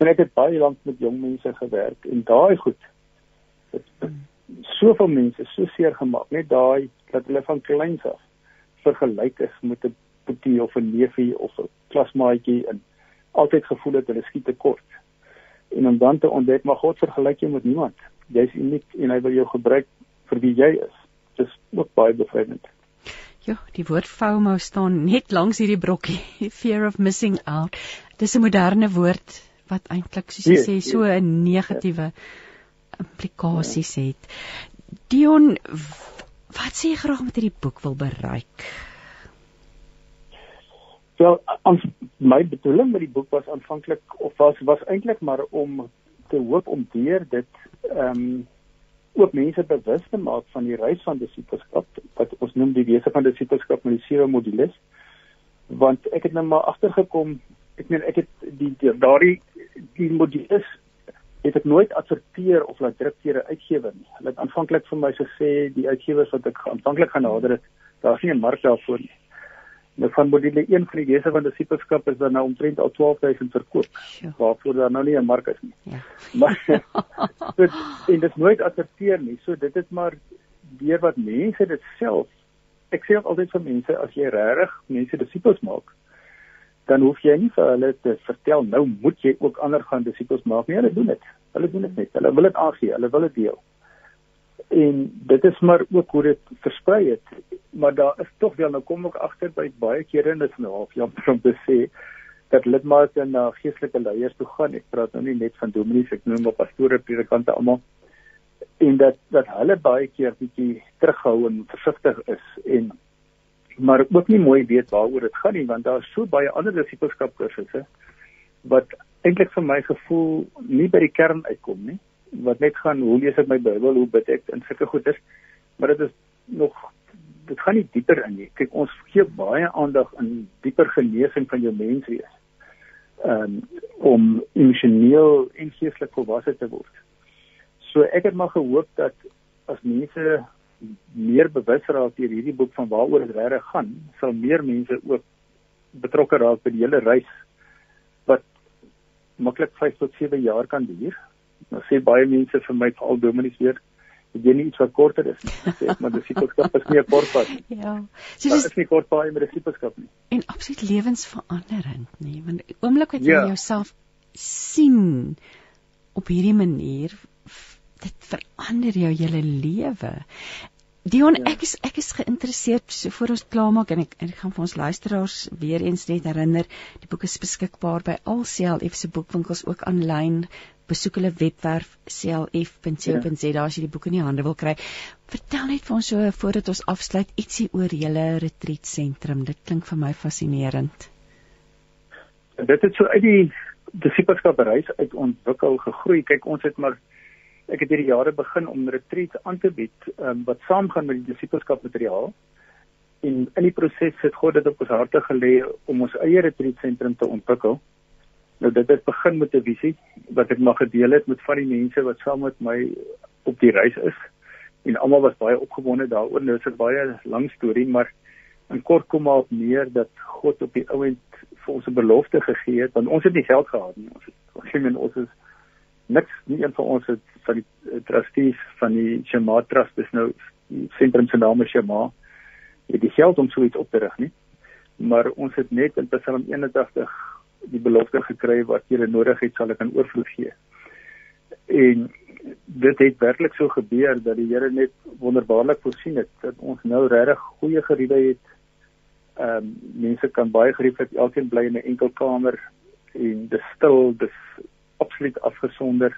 S5: En ek het baie lank met jong mense gewerk en daai goed het soveel mense so seer gemaak, net daai dat hulle van kleins af vergelyk is met 'n boetie of 'n neefie of 'n klasmaatjie en altyd gevoel het hulle skiet te kort. En om dan te ontdek maar God vergelyk jou met niemand. Jy's uniek en hy wil jou gebruik vir wie jy is. Dis ook baie bevrydend.
S1: Ja, die woord FOMO staan net langs hierdie brokkie, fear of missing out. Dis 'n moderne woord wat eintlik soos jy sê so 'n negatiewe implikasies het. Dion, wat sê jy graag met hierdie boek wil bereik?
S5: Wel, ons my bedoeling met die boek was aanvanklik of was was eintlik maar om te hoop om deur dit ehm um, ook mense bewus te maak van die reis van disipelskap wat ons noem die wese van disipelskap met die sewe modules. Want ek het nou maar agtergekom, ek meen ek het die, die daardie die modules het ek nooit adverteer of laat druk deur 'n uitgewer nie. Hulle het aanvanklik vir my gesê die uitgewers wat ek aanvanklik gaan nader het, daar's nie 'n mark daarvoor nie. Nou van module 1 van die wese van disipelskap is daar nou omtrent al 12000 verkoop. Waarvoor daar nou nie 'n mark is nie. Ja. Maar so, en dit nooit adverteer nie. So dit is maar deur wat mense dit self ek sê altyd vir mense as jy regtig mense disipels maak dan hoef jy nie vir hulle te vertel nou moet jy ook ander gaan disipels maak nie. Hulle doen dit. Hulle doen dit net. Hulle wil dit aangee. Hulle wil dit deel en dit is maar ook hoe dit versprei het maar daar is tog wel nou kom ek agter by baie kere en dit nou half jammer om te sê dat lidmate na geestelike leiers toe gaan ek praat nou nie net van dominees ek noem maar pastore predikante almal en dat dat hulle baie keer bietjie terughou en versigtig is en maar ook nie mooi weet waaroor dit gaan nie want daar is so baie ander disipelskap kursusse wat eintlik vir my gevoel nie by die kern uitkom nie wat net gaan hoe lees ek my Bybel, hoe bid ek en sulke goeders. Maar dit is nog dit gaan nie dieper in nie. Kyk, ons gee baie aandag aan dieper genesing van jou menswees. Um om emosioneel en geestelik volwasse te word. So ek het maar gehoop dat as mense meer bewus raak deur hierdie boek van waaroor dit regtig gaan, sal meer mense ook betrokke raak by die hele reis wat maklik 5 tot 7 jaar kan duur Nou sê baie mense vir my veral dominees weer Ek weet nie iets wat korter is nie. Sê ek maar disipelskap is nie 'n kort pad nie. Ja. So dis is nie kort pad met disipelskap nie.
S1: En absoluut lewensveranderend, nê? Want die oomblik wat jy ja. jouself sien op hierdie manier, dit verander jou hele lewe. Dion, ja. ek is ek is geïnteresseerd so voor ons klaarmaak en ek, ek gaan vir ons luisteraars weer eens net herinner, die boek is beskikbaar by al CLF se boekwinkels ook aanlyn. Besoek hulle webwerf clf.co.za ja. as jy die boek in die hande wil kry. Vertel net vir ons so voordat ons afsluit ietsie oor julle retreat sentrum. Dit klink vir my fascinerend.
S5: Dit het so uit die disipelskap reis uit ontwikkel gegroei. Kyk, ons het maar ek het hierdie jare begin om retreats aan te bied um, wat saamgaan met die disipelskap materiaal. En in die proses het God dit op ons harte gelê om ons eie retreat sentrum te ontwikkel. Nou dit het begin met 'n visie wat ek maar gedeel het met van die mense wat saam met my op die reis is. En almal was baie opgewonde daaroor. Nou is dit baie lang storie, maar in kort kom maar op neer dat God op die ouend vir ons 'n belofte gegee het want ons het nie geld gehad nie. Ons het geen ons is niks nie een van ons het van die uh, trustees van die Shema Trust dis nou sentrum se naam is Shema het die geld om so iets op te rig nie. Maar ons het net in Psalm 81 die belofte gekry wat jy nodig het sal ek aan oorvloed gee. En dit het werklik so gebeur dat die Here net wonderbaarlik voorsien het dat ons nou regtig goeie geriewe het. Ehm um, mense kan baie gerieflik elkeen bly in 'n enkel kamer en dis stil, dis absoluut afgesonder.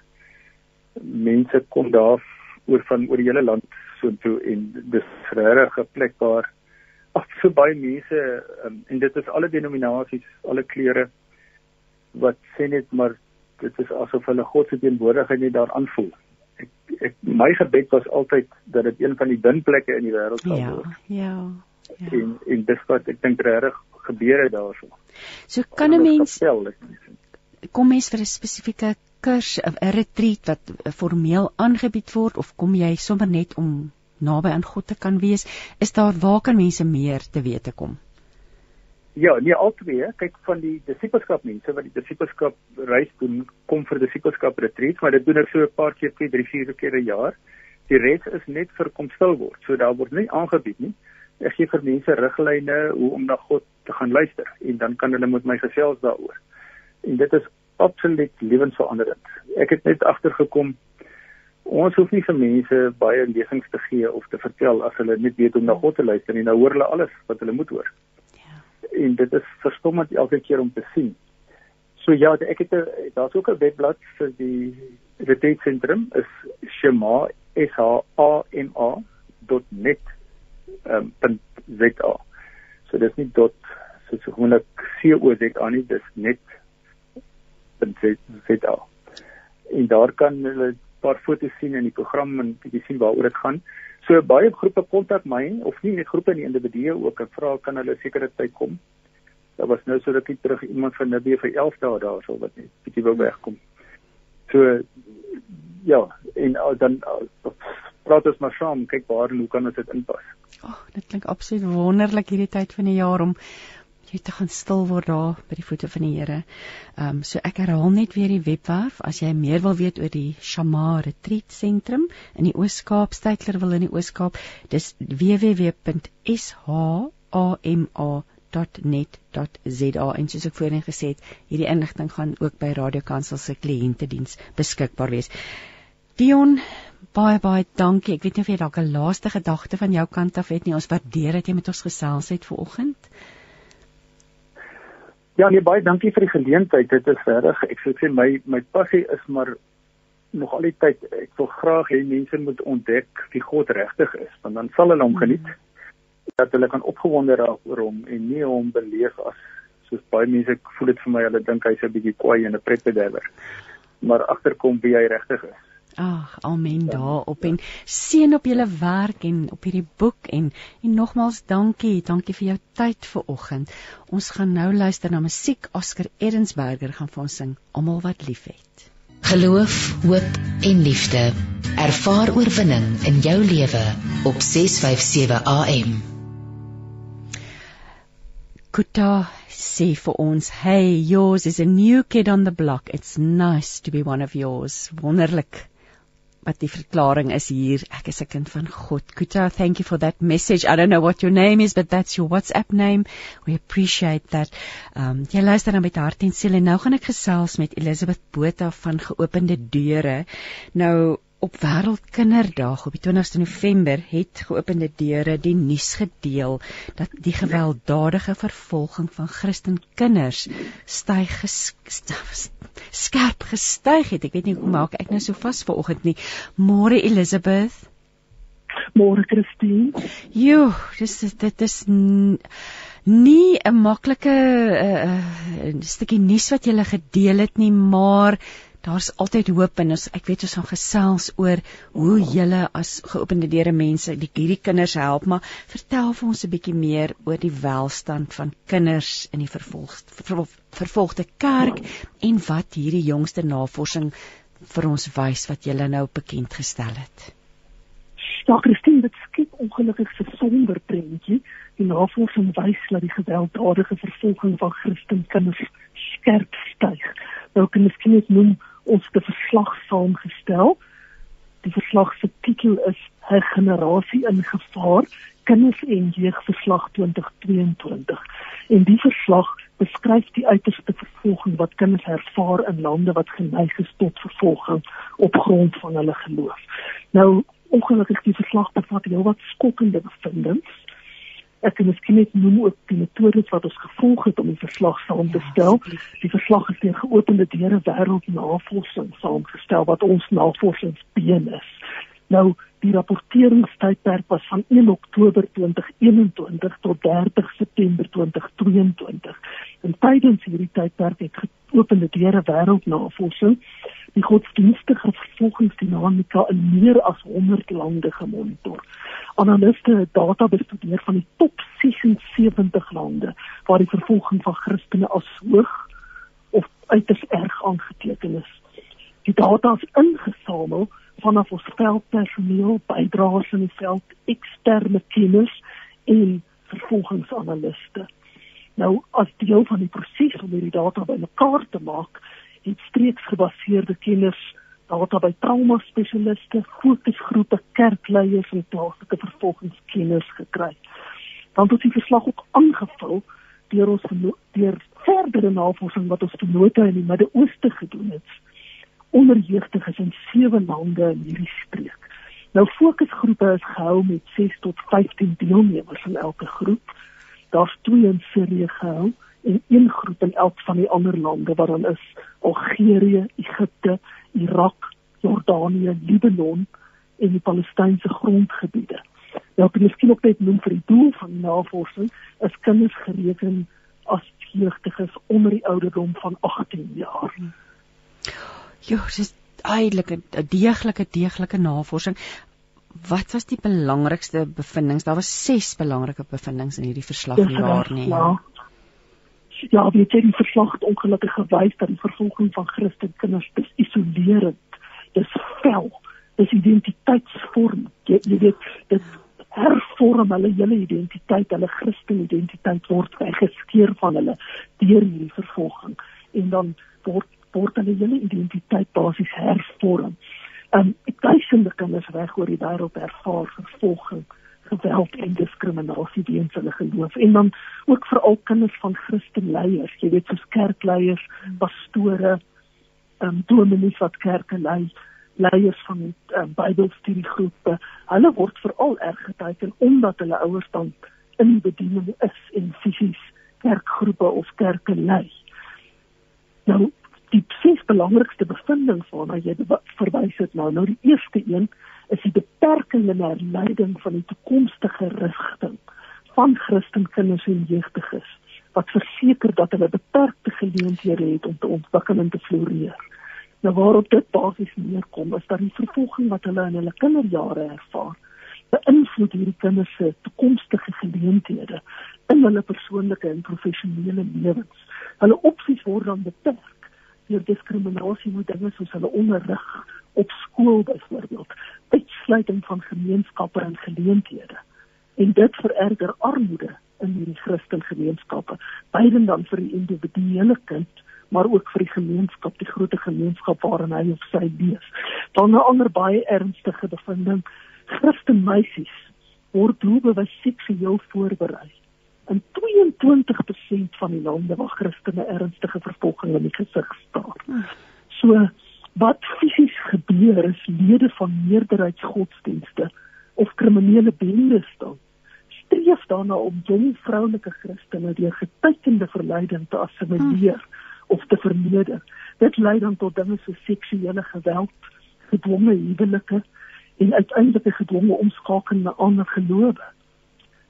S5: Mense kom daar oor van oor die hele land soontoe en dis regtig 'n plek waar af so baie mense um, en dit is alle denominasies, alle kleure wat sê net maar dit is asof hulle God se teenwoordigheid net daar aanvoel. Ek, ek my gebed was altyd dat dit een van die binplekke in die wêreld sal
S1: ja,
S5: word.
S1: Ja. Ja.
S5: En en dis wat ek dink regtig gebeur het daarso.
S1: So kan 'n mens
S5: vertel,
S1: kom mens vir 'n spesifieke kurs of 'n retreat wat formeel aangebied word of kom jy sommer net om naby aan God te kan wees? Is daar waar kan mense meer te wete kom?
S5: Ja, nee albei, kyk van die disipelskap mense wat die disipelskap reis doen, kom vir disipelskap retreats, maar dit doen ek so 'n paar keer, 2, 3, 4 keer 'n jaar. Die res is net vir kom stil word. So daar word nie aangebied nie. Ek gee vir mense riglyne hoe om na God te gaan luister en dan kan hulle met my gesels daaroor. En dit is absoluut lewensveranderend. Ek het net agtergekom ons hoef nie vir mense baie lesings te gee of te vertel as hulle net weet om na God te luister nie. Nou hoor hulle alles wat hulle moet hoor en dit is verstommend elke keer om te sien. So ja, ek het daar's ook 'n webblad vir die retreat sentrum is shema s h a m a.net um, .za. So dis nie dot so so gewoonlik c o z a nie, dis net .za. En daar kan hulle 'n paar foto's sien in die program en bietjie sien waaroor dit gaan. So baie groepe kontak my of nie net groepe nie individue ook en vra kan hulle sekere tyd kom. Daar was nou so rukkie terug iemand van Nabie vir 11 dae daarso wat net bietjie wou wegkom. So ja, en dan praat ons maar saam kyk waar hoe kan ons dit inpas.
S1: Ag, oh, dit klink absoluut wonderlik hierdie tyd van die jaar om jy te gaan stil word daar by die voete van die Here. Ehm um, so ek herhaal net weer die webwerf as jy meer wil weet oor die Shama Retreat Sentrum in die Oos-Kaap, Stytler wil in die Oos-Kaap. Dis www.shama.net.za en soos ek voorheen gesê het, hierdie inligting gaan ook by Radio Kansel se kliëntediens beskikbaar wees. Dion Baie baie dankie. Ek weet nie of jy dalk 'n laaste gedagte van jou kant af het nie. Ons waardeer dat jy met ons gesels het vanoggend.
S5: Ja, nee, baie dankie vir die geleentheid. Dit is regtig, ek sou sê my my passie is maar nog al die tyd ek wil graag hê mense moet ontdek wie God regtig is, want dan sal hulle hom geniet. Dat hulle kan opgewonde raak oor hom en nie hom beleef as soos baie mense voel dit vir my hulle dink hy's 'n bietjie kwaai en 'n pretbederwer. Maar agterkom wie hy regtig is.
S1: Ag, amen daarop en seën op julle werk en op hierdie boek en en nogmaals dankie, dankie vir jou tyd vanoggend. Ons gaan nou luister na musiek. Oscar Edensberger gaan vir ons sing Almal wat liefhet.
S4: Geloof, hoop en liefde. Ervaar oorwinning in jou lewe op 657 AM.
S1: Kuta sê vir ons, "Hey, yours is a new kid on the block. It's nice to be one of yours." Wonderlik wat die verklaring is hier. Ek is 'n kind van God. Kuta, thank you for that message. I don't know what your name is, but that's your WhatsApp name. We appreciate that. Um jy luister dan met hart en siel en nou gaan ek gesels met Elizabeth Botha van Geopende Deure. Nou op wêreldkinderdag op die 20ste November het geopende deure die nuus gedeel dat die gewelddadige vervolging van Christen kinders styg skerp gestyg het. Ek weet nie hoe maak ek nou so vas vanoggend nie. Môre Elizabeth.
S6: Môre Christine.
S1: Jo, dis dit is nie 'n maklike uh, stukkie nuus wat jy gedeel het nie, maar daar's altyd hoop en ons ek weet ons gaan gesels oor hoe julle as geopende deure mense die hierdie kinders help maar vertel vir ons 'n bietjie meer oor die welstand van kinders in die vervolg ver, vervolgde kerk en wat hierdie jongste navorsing vir ons wys wat julle nou bekend gestel het.
S6: Ja, Christine, dit skep ongelukkig 'n somber prentjie. Die navorsing wys dat die gewelddadige vervolging van Christen kinders skerp styg. Nou kan ek net noem ons te verslag saamgestel. Die verslag se titel is 'n generasie in gevaar, kinders en jeugverslag 2022. En die verslag beskryf die uiterste vervolging wat kinders ervaar in lande wat geneig is tot vervolging op grond van hulle geloof. Nou ongelukkig die verslag bevat heelwat skokkende bevindinge. Ek kan miskien net noem ook die metodes wat ons gevolg het om die verslag saam te stel. Ja, die verslag is deur geopende deure wêreld navorsing saamgestel wat ons navorsingsbeen is. Nou die rapporteringstydperk was van 1 Oktober 2021 tot 30 September 2022. En tydens hierdie tydperk het geopende deure wêreldnavorsing die godsdienstige vervolgingsdinamika in meer as 100 lande gemonitor. Analiste het data bestudeer van die top 76 lande waar die vervolging van Christene as hoog of uiters erg aangeteken is. Die data is ingesamel vanaf ons veldpersoneel, bydraers in die veld, eksterne kenners en vervolgingsanaliste. Nou as deel van die proses om hierdie data bymekaar te maak, het streeksgebaseerde kenners data by trauma spesialiste, fokusgroepe, kerkleiers en plaaslike vervolgingskenners gekry. Dan het die verslag ook aangevul deur ons deur verdere navorsing wat ons vennote in die Midde-Ooste gedoen het onder jeugdiges in sewe lande in hierdie streek. Nou fokusgroepe is gehou met 6 tot 15 deelnemers in elke groep. Daar's twee in Sirië gehou en een groep in elk van die ander lande wat dan is Algerië, Egipte, Irak, Jordanië, Libanon en die Palestynse grondgebiede. Nou ek miskien ook net noem vir die doel van navorsing is kinders gereken as jeugdiges onder die ouderdom van 18 jaar.
S1: Ja, dis eintlik 'n deeglike deeglike navorsing. Wat was die belangrikste bevindinge? Daar was 6 belangrike bevindinge in hierdie verslag
S6: ja,
S1: jaar nie.
S6: Ja. Ja, weet jy, die verslag het ongelukkig gewys dat die vervolging van Christen kinders is isolerend. Dis vel. Dis identiteitsvorm. Jy, jy weet, dit hervorm hulle hele identiteit, hulle Christen identiteit word weggeskeur van hulle deur hierdie vervolging en dan word word hulle hele identiteit basies hervorm. Um duisende kinders reg oor die wêreld ervaar vervolging, geweld en diskriminasie weens hulle geloof en dan ook veral kinders van Christenleiers, jy weet soos kerkleiers, pastore, um dominees wat kerke lei leiers van um, Bybelstudiegroepe, hulle word veral erg geteken omdat hulle ouers dan in die bediening is en fisies kerkgroepe of kerke lei. Nou die ses belangrikste bevindinge waarna jy verwys het nou. Nou die eerste een is die beperkende leiding van die toekomstige rigting van Christenkinders en jeugdiges wat verseker dat hulle beperkte geleenthede het om te ontwikkel en te floreer. Nou waarop dit basies neerkom is dat die vervolging wat hulle in hulle kinderjare ervaar, beïnvloed hierdie kinders se toekomstige geleenthede in hulle persoonlike en professionele lewens. Hulle opsies word dan beperk deur diskriminasie moet dinge soos hulle onderrig op skool byvoorbeeld uitsluiting van gemeenskappe en geleenthede. En dit vererger armoede in hierdie Christelike gemeenskappe beide dan vir die individuele kind maar ook vir die gemeenskap die groot gemeenskap waarin hy of sy leef. Dan 'n ander baie ernstige bevinding. Christen meisies word doelbewus seksueel voorberei in 22% van die lande waar Christene ernstige vervolging in die gesig staar. So wat fisies gebeur is lede van meerderheidsgodsdienste of kriminele bendes dan streef daarna om jong vroulike Christene deur getekende verleiding te assimileer of te verneder. Dit lei dan tot dinge so seksuele geweld, gedwonge huwelike en uiteindelik gedwonge omskakeling na ander gelowe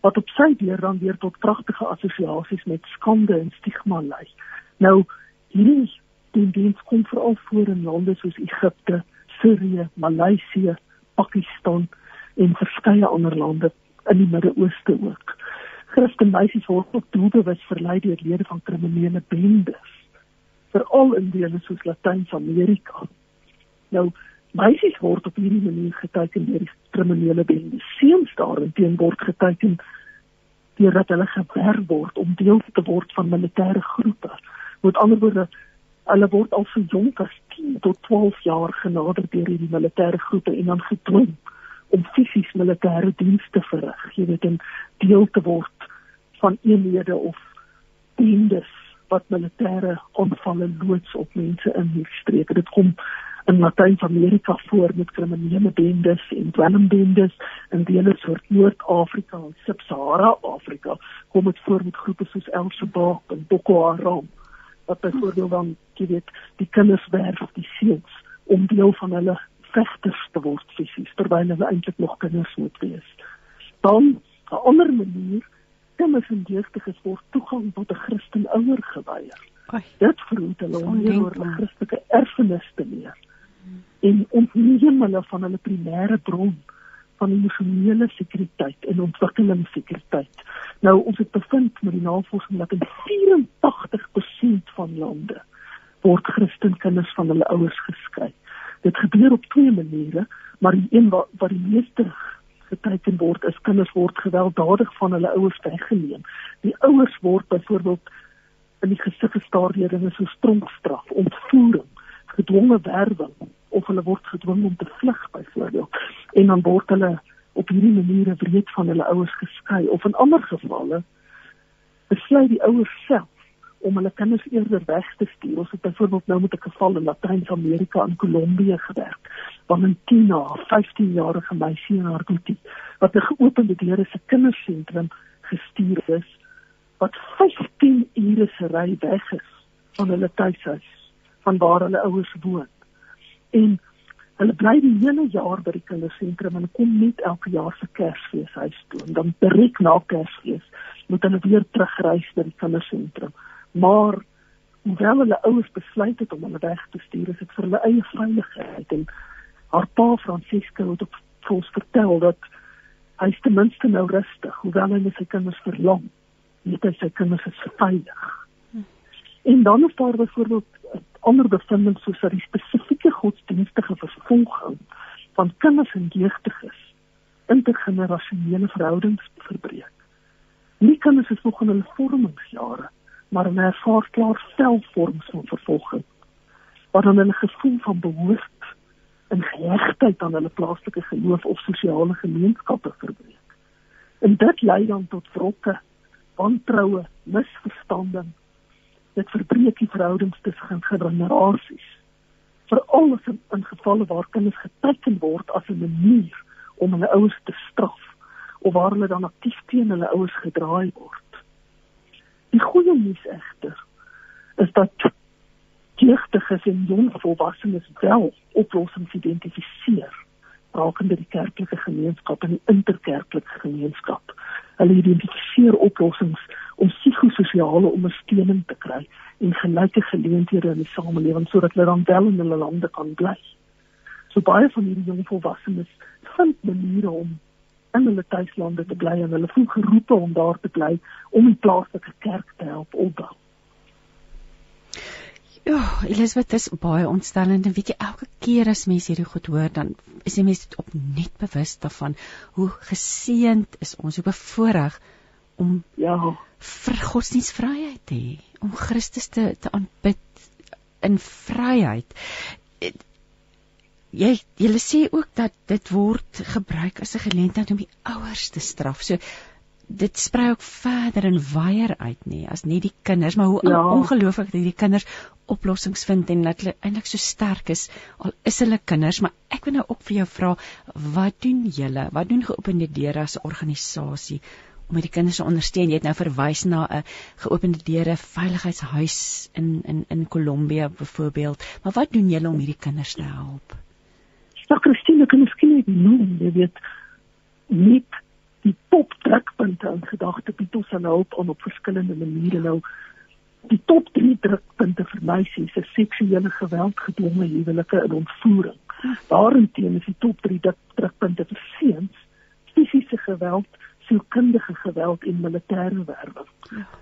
S6: wat op sy deur dan weer tot pragtige assosiasies met skande en stigma lei. Nou hierdie tendens kom veral voor in lande soos Egipte, Sirië, Maleisië, Pakistan en verskeie ander lande in die Midde-Ooste ook. Christen meisies word ook doelbewus verlei deur lede van kriminele bendes, veral in dele soos Latyn-Amerika. Nou Meisies word op hierdie manier geteken deur die kriminele bende. Seuns daarteen word geteken deurdat hulle gewerf word om deel te word van militêre groepe. Met ander woorde, hulle word al so jonk as 10 tot 12 jaar genader deur hierdie militêre groepe en dan gedwing om fisies militêre dienste te verrig. Jy weet, om deel te word van eenhede of bendes wat militêre aanvalle loods op mense in hierdie streke. Dit kom in Latyn-Amerika voor met kriminele bendes en dwelmbendes in dele soort Noord-Afrika en Sub-Sahara Afrika kom dit voor met groepe soos Al-Shabaab en Boko Haram wat byvoorbeeld dan jy weet die kinders werf die seuns om deel van hulle vegters te word fisies terwyl hulle eintlik nog kinders moet wees. Dan 'n ander manier kinders en jeugdiges word toegang tot 'n Christen ouer geweier. Dit verhoed hulle om oor 'n Christelike erfenis te leer en ontneem hulle van hulle primêre bron van emosionele sekuriteit en ontwikkelingssekuriteit. Nou ons het bevind met die navorsing dat in 84% van lande word Christenkinders van hulle ouers geskei. Dit gebeur op twee maniere, maar die een wat, wat die meeste geteken word is kinders word gewelddadig van hulle ouers weggeneem. Die ouers word byvoorbeeld in die gesig gestaar deur dinge so stronkstraf, ontvoering, gedwonge werwing of hulle word gedwing om te vlug byvoorbeeld en dan word hulle op hierdie maniere wreed van hulle ouers geskei of in ander gevalle besluit die ouers self om hulle kinders eerder weg te stuur. Ons het byvoorbeeld nou met 'n geval in Latyn-Amerika in Kolombie gewerk. Valentina, 15-jarige meisie in haar goetie, wat 'n geopende deure se kindersentrum gestuur is wat 15 ure se ry weg is van hulle tuishuis, van waar hulle ouers woon en hulle bly die hele jaar by die kindersentrum en kom net elke jaar vir Kersfees huis toe en dan direk na Kersfees moet hulle weer terugreis na die kindersentrum. Maar hoewel hulle ouers besluit het om hulle weg te stuur, is dit vir hulle eie veiligheid en haar pa Francisco het op ons vertel dat hy ten minste nou rustig, hoewel hy sy kinders verlang, net hy sy kinders is veilig. Hm. En dan is daar byvoorbeeld ander bevindings soos dat die spesifieke godsdienstige vervolging van kinders en jeugdiges intergenerasionele verhoudings verbreek. Nie kinders is nog in hulle vormingsjare, maar hulle ervaar klaar selfvorms van vervolging. Wat dan 'n gevoel van behoort en gehegtheid aan hulle plaaslike geloof of sosiale gemeenskappe verbreek. En dit lei dan tot wrokke, wantroue, misverstande dit verbreek die verhoudings tussen generasies. Veral in, in gevalle waar kinders geteken word as 'n manier om hulle ouers te straf of waar hulle dan aktief teen hulle ouers gedraai word. Die goeie nuus egter is dat jeugdiges en jong volwassenes wel oplossings identifiseer rakende die kerklike gemeenskap en die interkerklike gemeenskap. Hulle identifiseer oplossings om psigososiale ondersteuning te kry en gelyke geleenthede in die samelewing sodat hulle dan wel in hulle lande kan bly. So baie van hierdie jong volwassenes vind maniere om in hulle tuislande te bly en hulle voel geroepe om daar te bly om die plaaslike kerk te help opbou.
S1: Ja, oh, Elisabeth, dit is baie ontstellend en weet jy elke keer as mense hierdie goed hoor, dan is die mense op net bewus daarvan hoe geseënd is ons, hoe bevoorreg om
S6: ja,
S1: vir godsdienstvryheid te hê, om Christus te te aanbid in vryheid. Jy jy sê ook dat dit word gebruik as 'n geleentheid om die ouers te straf. So dit sprei ook verder en wyer uit nê as nie die kinders maar hoe ja. ongelooflik dat die kinders oplossings vind en dat hulle eintlik so sterk is al is hulle kinders maar ek wil nou ook vir jou vra wat doen julle wat doen geopende deure as 'n organisasie om die kinders te ondersteun. Jy het nou verwys na 'n geopende deure veiligheidshuis in in in Kolombia byvoorbeeld maar wat doen julle om hierdie kinders te help?
S6: Ja Christine kan miskien net noem jy weet nie die top drukpunte in gedagte Piet ons aan hulp om op verskillende maniere nou die top 3 drukpunte vir meisies is seksuele geweld, gedwonge huwelike en ontvoering. Daarenteen is die top 3 drukpunte vir seuns fisiese geweld, sielkundige geweld en militêre werwing.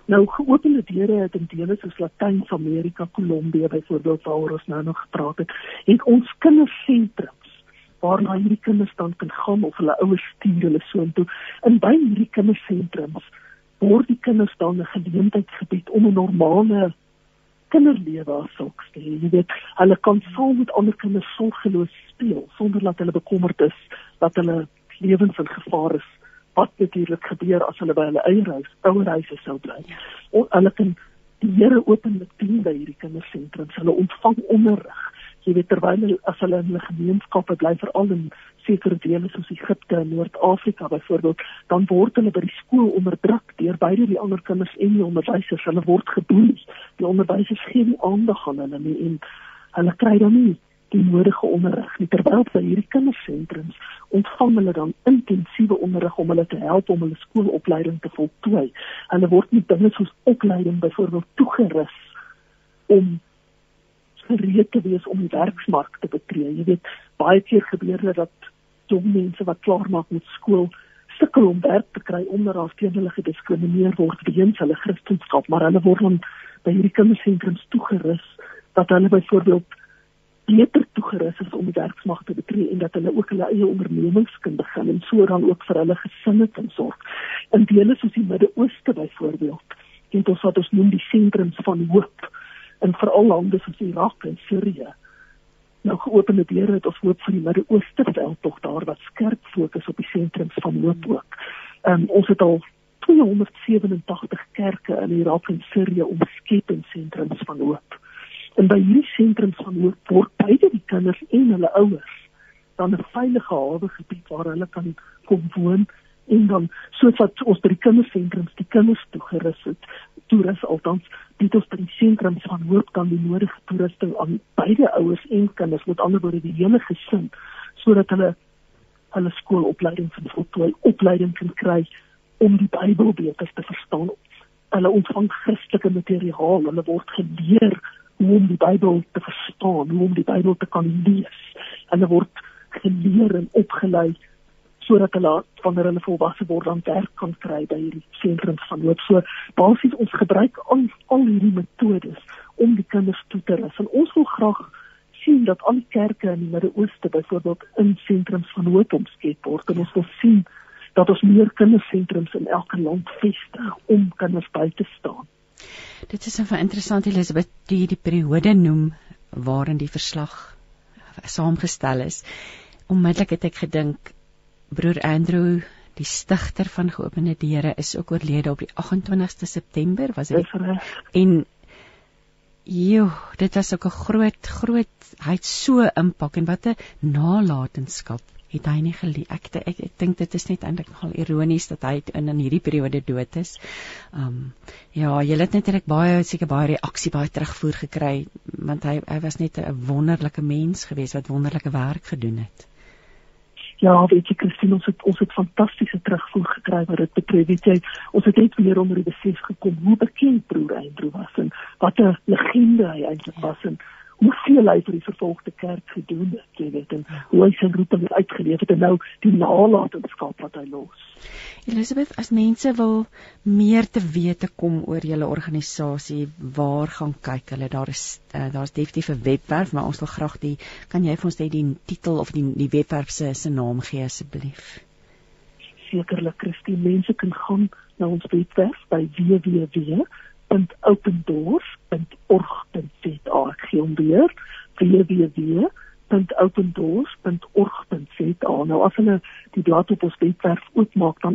S6: Nou geopende deure het in dele soos Latyn-Amerika, Kolombia byvoorbeeld waar ons nou nog gepraat het, het ons kindersentrums waarna hierdie kinders dan kan gaan of hulle ouers stuur hulle soontoe. In by hierdie kindersentrums word die kinders dan 'n geleentheid gebied om 'n normale kinderlewe as sulks te hê. Jy weet, hulle kan saam met ander kinders sorgeloos speel sonder dat hulle bekommerd is dat hulle lewens in gevaar is wat natuurlik gebeur as hulle by hulle eie huis, ouer huise sou bly. En hulle kan die Here openlik dien by hierdie kindersentrums. Hulle ontvang onderrig. Jy weet terwyl hulle as hulle in 'n gemeenskap bly veral in sekere dele soos Egipte en Noord-Afrika byvoorbeeld, dan word hulle by die skool onderdruk deur beide die ander kinders en die onderwysers. Hulle word geboelie. Die onderwysers gee nie aandag aan hulle nie en hulle kry dan nie die nodige onderrig nie terwyl by hierdie kindersentrums ontvang hulle dan intensiewe onderrig om hulle te help om hulle skoolopleiding te voltooi. Hulle word met dinge soos opleiding byvoorbeeld toegerus om gereed te wees om die werksmark te betree. Jy weet, baie keer gebeur dit dat jong mense wat klaar maak met skool sukkel om werk te kry omdat daar teen hulle gediskrimineer word weens hulle Christendom, maar hulle word dan by hierdie kindersentrums toegerus dat hulle byvoorbeeld beter toegerus is om die werksmag te betree en dat hulle ook hulle eie ondernemings kan begin en so dan ook vir hulle gesinne kan sorg. In dele soos die Midde-Ooste byvoorbeeld, het ons wat ons noem die sentrums van hoop in veral lande soos Irak en Sirië. Nou geopende deure het ons hoop vir die Midde-Ooste wel tog daar wat skerp fokus op die sentrums van hoop ook. Um, ons het al 287 kerke in Irak en Sirië omskep in sentrums van hoop. En by hierdie sentrum van hoop word beide die kinders en hulle ouers dan 'n veilige hawe gebied waar hulle kan kom woon en dan soos wat ons by die kindersentrums die kinders toegerus het toerus althans dit ons by die sentrums van hoop kan die nodige toerusting aan beide ouers en kinders met ander woorde die hele gesin sodat hulle hulle skoolopleiding van voltooi opleiding kan kry om die Bybel beter te verstaan. Hulle ontvang Christelike materiaal, hulle word geleer hoe om die Bybel te verstaan, hoe om die Bybel te kan lees. Hulle word geleer en opgelei sodat hulle wanneer hulle volwasse word dan werk kan kry by hierdie sentrum van hoop. So basies ons gebruik al al hierdie metodes om die kinders toe te rus. En ons wil graag sien dat al die kerke in die Midde-Ooste byvoorbeeld in sentrums van hoop omskep word. En ons wil sien dat ons meer kindersentrums in elke land vestig om kinders by te staan.
S1: Dit is 'n interessant Elisabeth die die periode noem waarin die verslag saamgestel is. Onmiddellik het ek gedink broer Andrew die stigter van geopende deure is ook oorlede op die 28ste September was dit? En Jo, dit was ook 'n groot groot hy het so impak en wat 'n nalatenskap het hy nie gelie ek ek, ek, ek dink dit is net eintlik nogal ironies dat hy in in hierdie periode dood is. Um ja, jy het natuurlik baie seker baie reaksie baie terugvoer gekry want hy hy was net 'n wonderlike mens geweest wat wonderlike werk gedoen het.
S6: Ja, weet jy Christine, ons het ons het fantastiese terugvoer gekry wat dit betref. Weet jy, ons het net weer onder die besef gekom hoe bekend broer Andrew was en wat 'n legende hy eintlik was en hoeveel hy vir die vervolgde kerk gedoen het, jy weet, en hoe hy sy roeping uitgeleef het en nou die nalatenskap wat hy los.
S1: Elisabeth, as mense wil meer te wete kom oor julle organisasie, waar gaan kyk hulle? Daar is uh, daar's definitief 'n webwerf, maar ons wil graag die kan jy vir ons net die titel of die die webwerf se se naam gee asseblief?
S6: Sekerlik, Christie, mense kan gaan na ons webwerf by www www.opendoors.org.za gee hom weer www.opendoors.org.za nou as hulle die blad op ons webwerf oopmaak dan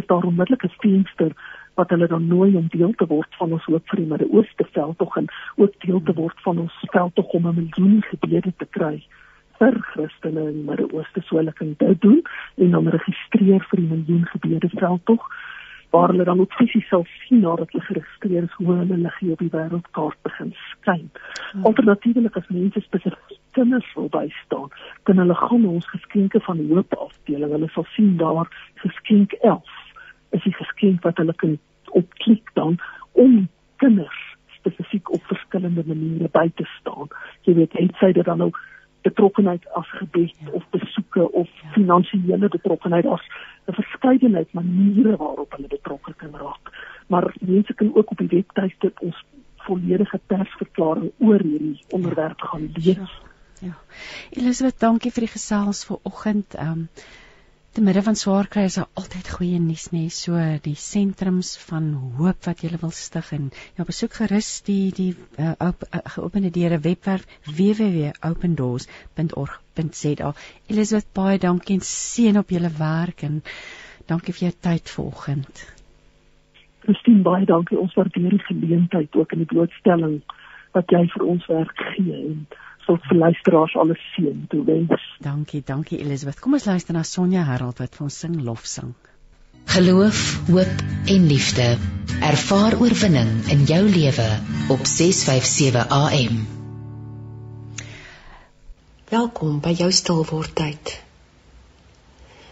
S6: is daar onmiddellik 'n venster wat hulle dan nooi om deel te word van ons hoop vir die Midde-Ooste veldtog en ook deel te word van ons veldtog om 'n miljoen gebede te kry vir Christene in die Midde-Ooste. So hulle kan dit doen en dan registreer vir die miljoen gebede veldtog waar hulle dan ook fisies sal sien nadat hulle geregistreer is hoe hulle liggie op die wêreldkaart begin skyn. Hmm. Alternatiefelik as mense spesifiek kinders wil bystaan, kan hulle gaan na ons geskenke van hoop afdeling. Hulle sal sien daar geskenk 11 is die geskenk wat hulle kan opklik dan om kinders spesifiek op verskillende maniere by te staan. Jy weet, het sy dit dan ook betrokkenheid as gebed ja. of besoeke of ja. finansiële betrokkenheid as 'n verskeidenheid maniere waarop hulle betrokke kan raak. Maar mense kan ook op die webtuiste ons volledige persverklaring oor hierdie onderwerp gaan lees.
S1: Ja. Elisabeth, dankie vir die gesels vanoggend. Ehm um, te midde van swaar kry is daar altyd goeie nuus nê? Nee. so die sentrums van hoop wat jy wil stig en ja besoek gerus die die uh, op, uh, geopende deure webwerf www.opendoors.org.za Elisabeth baie dankie en seën op julle werk en dankie vir jou tyd vanoggend.
S6: Christine baie dankie. Ons waardeer die geleentheid ook in die blootstelling wat jy vir ons werk gee en tot vir luisteraars alles seën toe wens.
S1: Dankie, dankie Elisabeth. Kom ons luister na Sonja Harold wat vir ons sing lofsang.
S4: Geloof, hoop en liefde. Ervaar oorwinning in jou lewe op 657 AM.
S7: Welkom by jou stilwordtyd.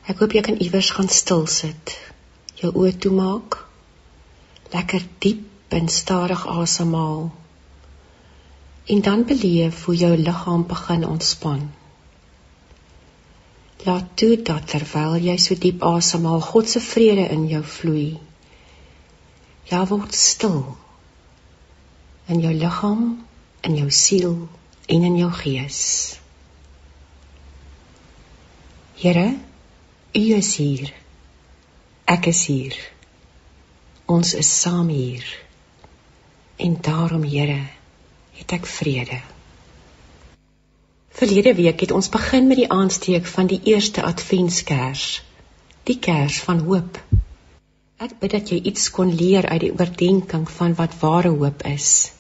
S7: Ek hoop jy kan iewers gaan stil sit. Jou oë toemaak. Lekker diep en stadig asemhaal. En dan beleef hoe jou liggaam begin ontspan. Laat toe dat terwyl jy so diep asemhaal, God se vrede in jou vloei. Ja, word stil in jou liggaam, in jou siel en in jou gees. Here, U is hier. Ek is hier. Ons is saam hier. En daarom, Here, het ek vrede. Verlede week het ons begin met die aansteek van die eerste adventskers, die kers van hoop. Ek bid dat jy iets kon leer uit die oordeenking van wat ware hoop is.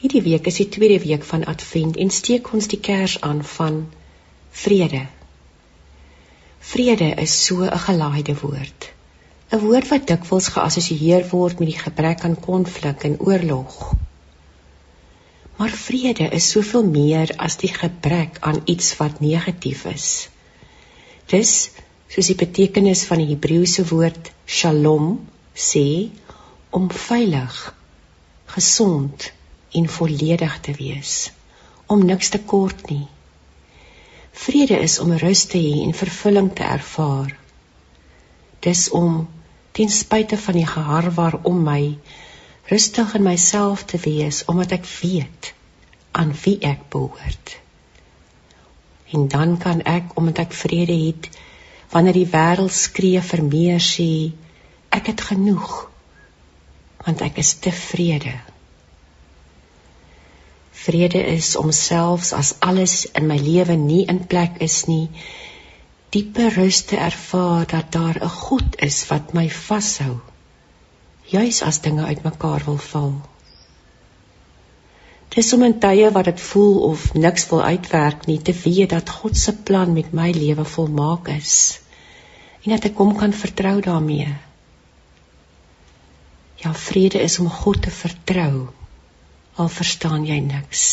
S7: Hierdie week is die tweede week van advent en steek ons die kers aan van vrede. Vrede is so 'n gelaaide woord. 'n Woord wat dikwels geassosieer word met die gebrek aan konflik en oorlog. Maar vrede is soveel meer as die gebrek aan iets wat negatief is. Dis soos die betekenis van die Hebreëse woord Shalom sê om veilig, gesond en volledig te wees, om niks te kort nie. Vrede is om rus te hê en vervulling te ervaar. Dis om ten spyte van die geharwar om my rustig in myself te wees omdat ek weet aan wie ek behoort. En dan kan ek omdat ek vrede het wanneer die wêreld skree vir meer sê ek het genoeg want ek is tevrede. Vrede is om selfs as alles in my lewe nie in plek is nie diepe rus te ervaar dat daar 'n God is wat my vashou juis as dinge uitmekaar wil val. Dis om in tye wat dit voel of niks wil uitwerk nie te weet dat God se plan met my lewe volmaak is en dat ek hom kan vertrou daarmee. Ja, vrede is om God te vertrou al verstaan jy niks.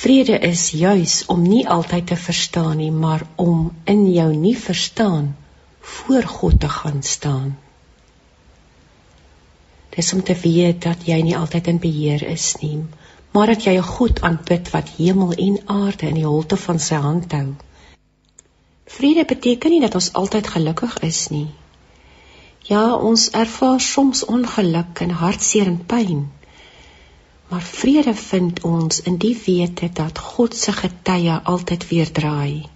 S7: Vrede is juis om nie altyd te verstaan nie, maar om in jou nie verstaan voor God te gaan staan. Dis om te weet dat jy nie altyd in beheer is nie, maar dat jy 'n God aanbid wat hemel en aarde in die holte van sy hand hou. Vrede beteken nie dat ons altyd gelukkig is nie. Ja, ons ervaar soms ongeluk en hartseer en pyn. Maar vrede vind ons in die wete dat God se getye altyd weer draai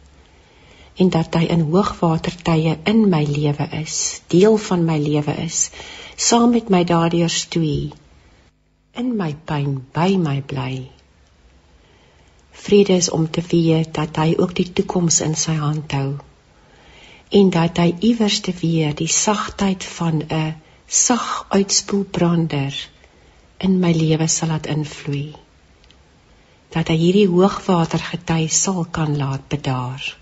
S7: en dat hy in hoogwatertye in my lewe is, deel van my lewe is saam met my daardeur stoei. In my pyn by my bly. Vrede is om te weet dat hy ook die toekoms in sy hand hou. En dat hy iewers te weer die sagtheid van 'n sag uitspoelbrander in my lewe sal laat invloei. Dat hy hierdie hoogwater gety sal kan laat bedaar.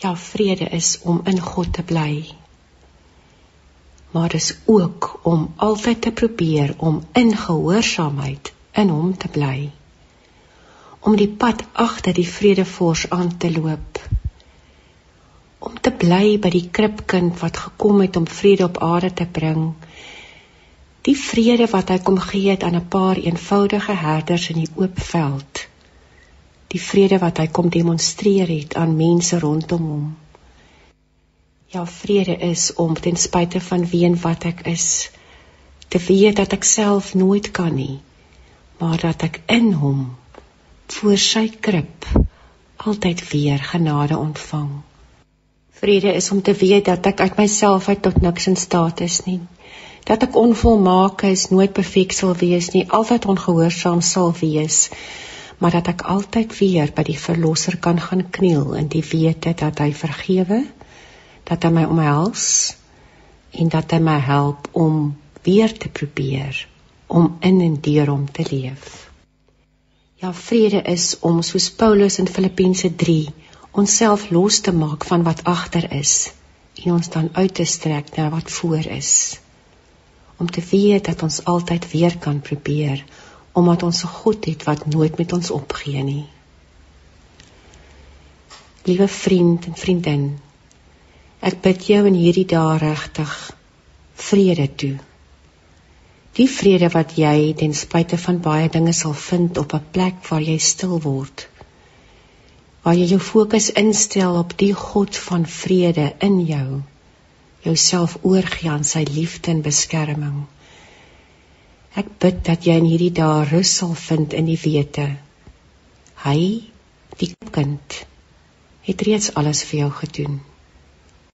S7: Ja vrede is om in God te bly maar is ook om altyd te probeer om in gehoorsaamheid in hom te bly. Om die pad agter die vredevors aan te loop. Om te bly by die kribkind wat gekom het om vrede op aarde te bring. Die vrede wat hy kom gee het aan 'n paar eenvoudige herders in die oop veld. Die vrede wat hy kom demonstreer het aan mense rondom hom Ja, vrede is om ten spyte van wie en wat ek is te weet dat ek self nooit kan nie, maar dat ek in hom voor sy krib altyd weer genade ontvang. Vrede is om te weet dat ek uit myself uit tot niks in staat is nie. Dat ek onvolmaak is, nooit perfek sal wees nie, altyd ongehoorsaam sal wees, maar dat ek altyd weer by die verlosser kan gaan kniel in die wete dat hy vergewe, dat hy my omhels en dat hy my help om weer te probeer om in en deur hom te leef. Ja, vrede is om soos Paulus in Filippense 3 onsself los te maak van wat agter is en ons dan uit te strek na wat voor is. Om te weet dat ons altyd weer kan probeer omdat ons 'n God het wat nooit met ons opgee nie. Liewe vriend en vriendin, ek bid jou in hierdie dae regtig vrede toe. Die vrede wat jy ten spyte van baie dinge sal vind op 'n plek waar jy stil word. Waar jy jou fokus instel op die God van vrede in jou. Jouself oorgee aan sy liefde en beskerming. Ek bid dat jy in hierdie dae rus sal vind in die wete. Hy, die kind, het reeds alles vir jou gedoen.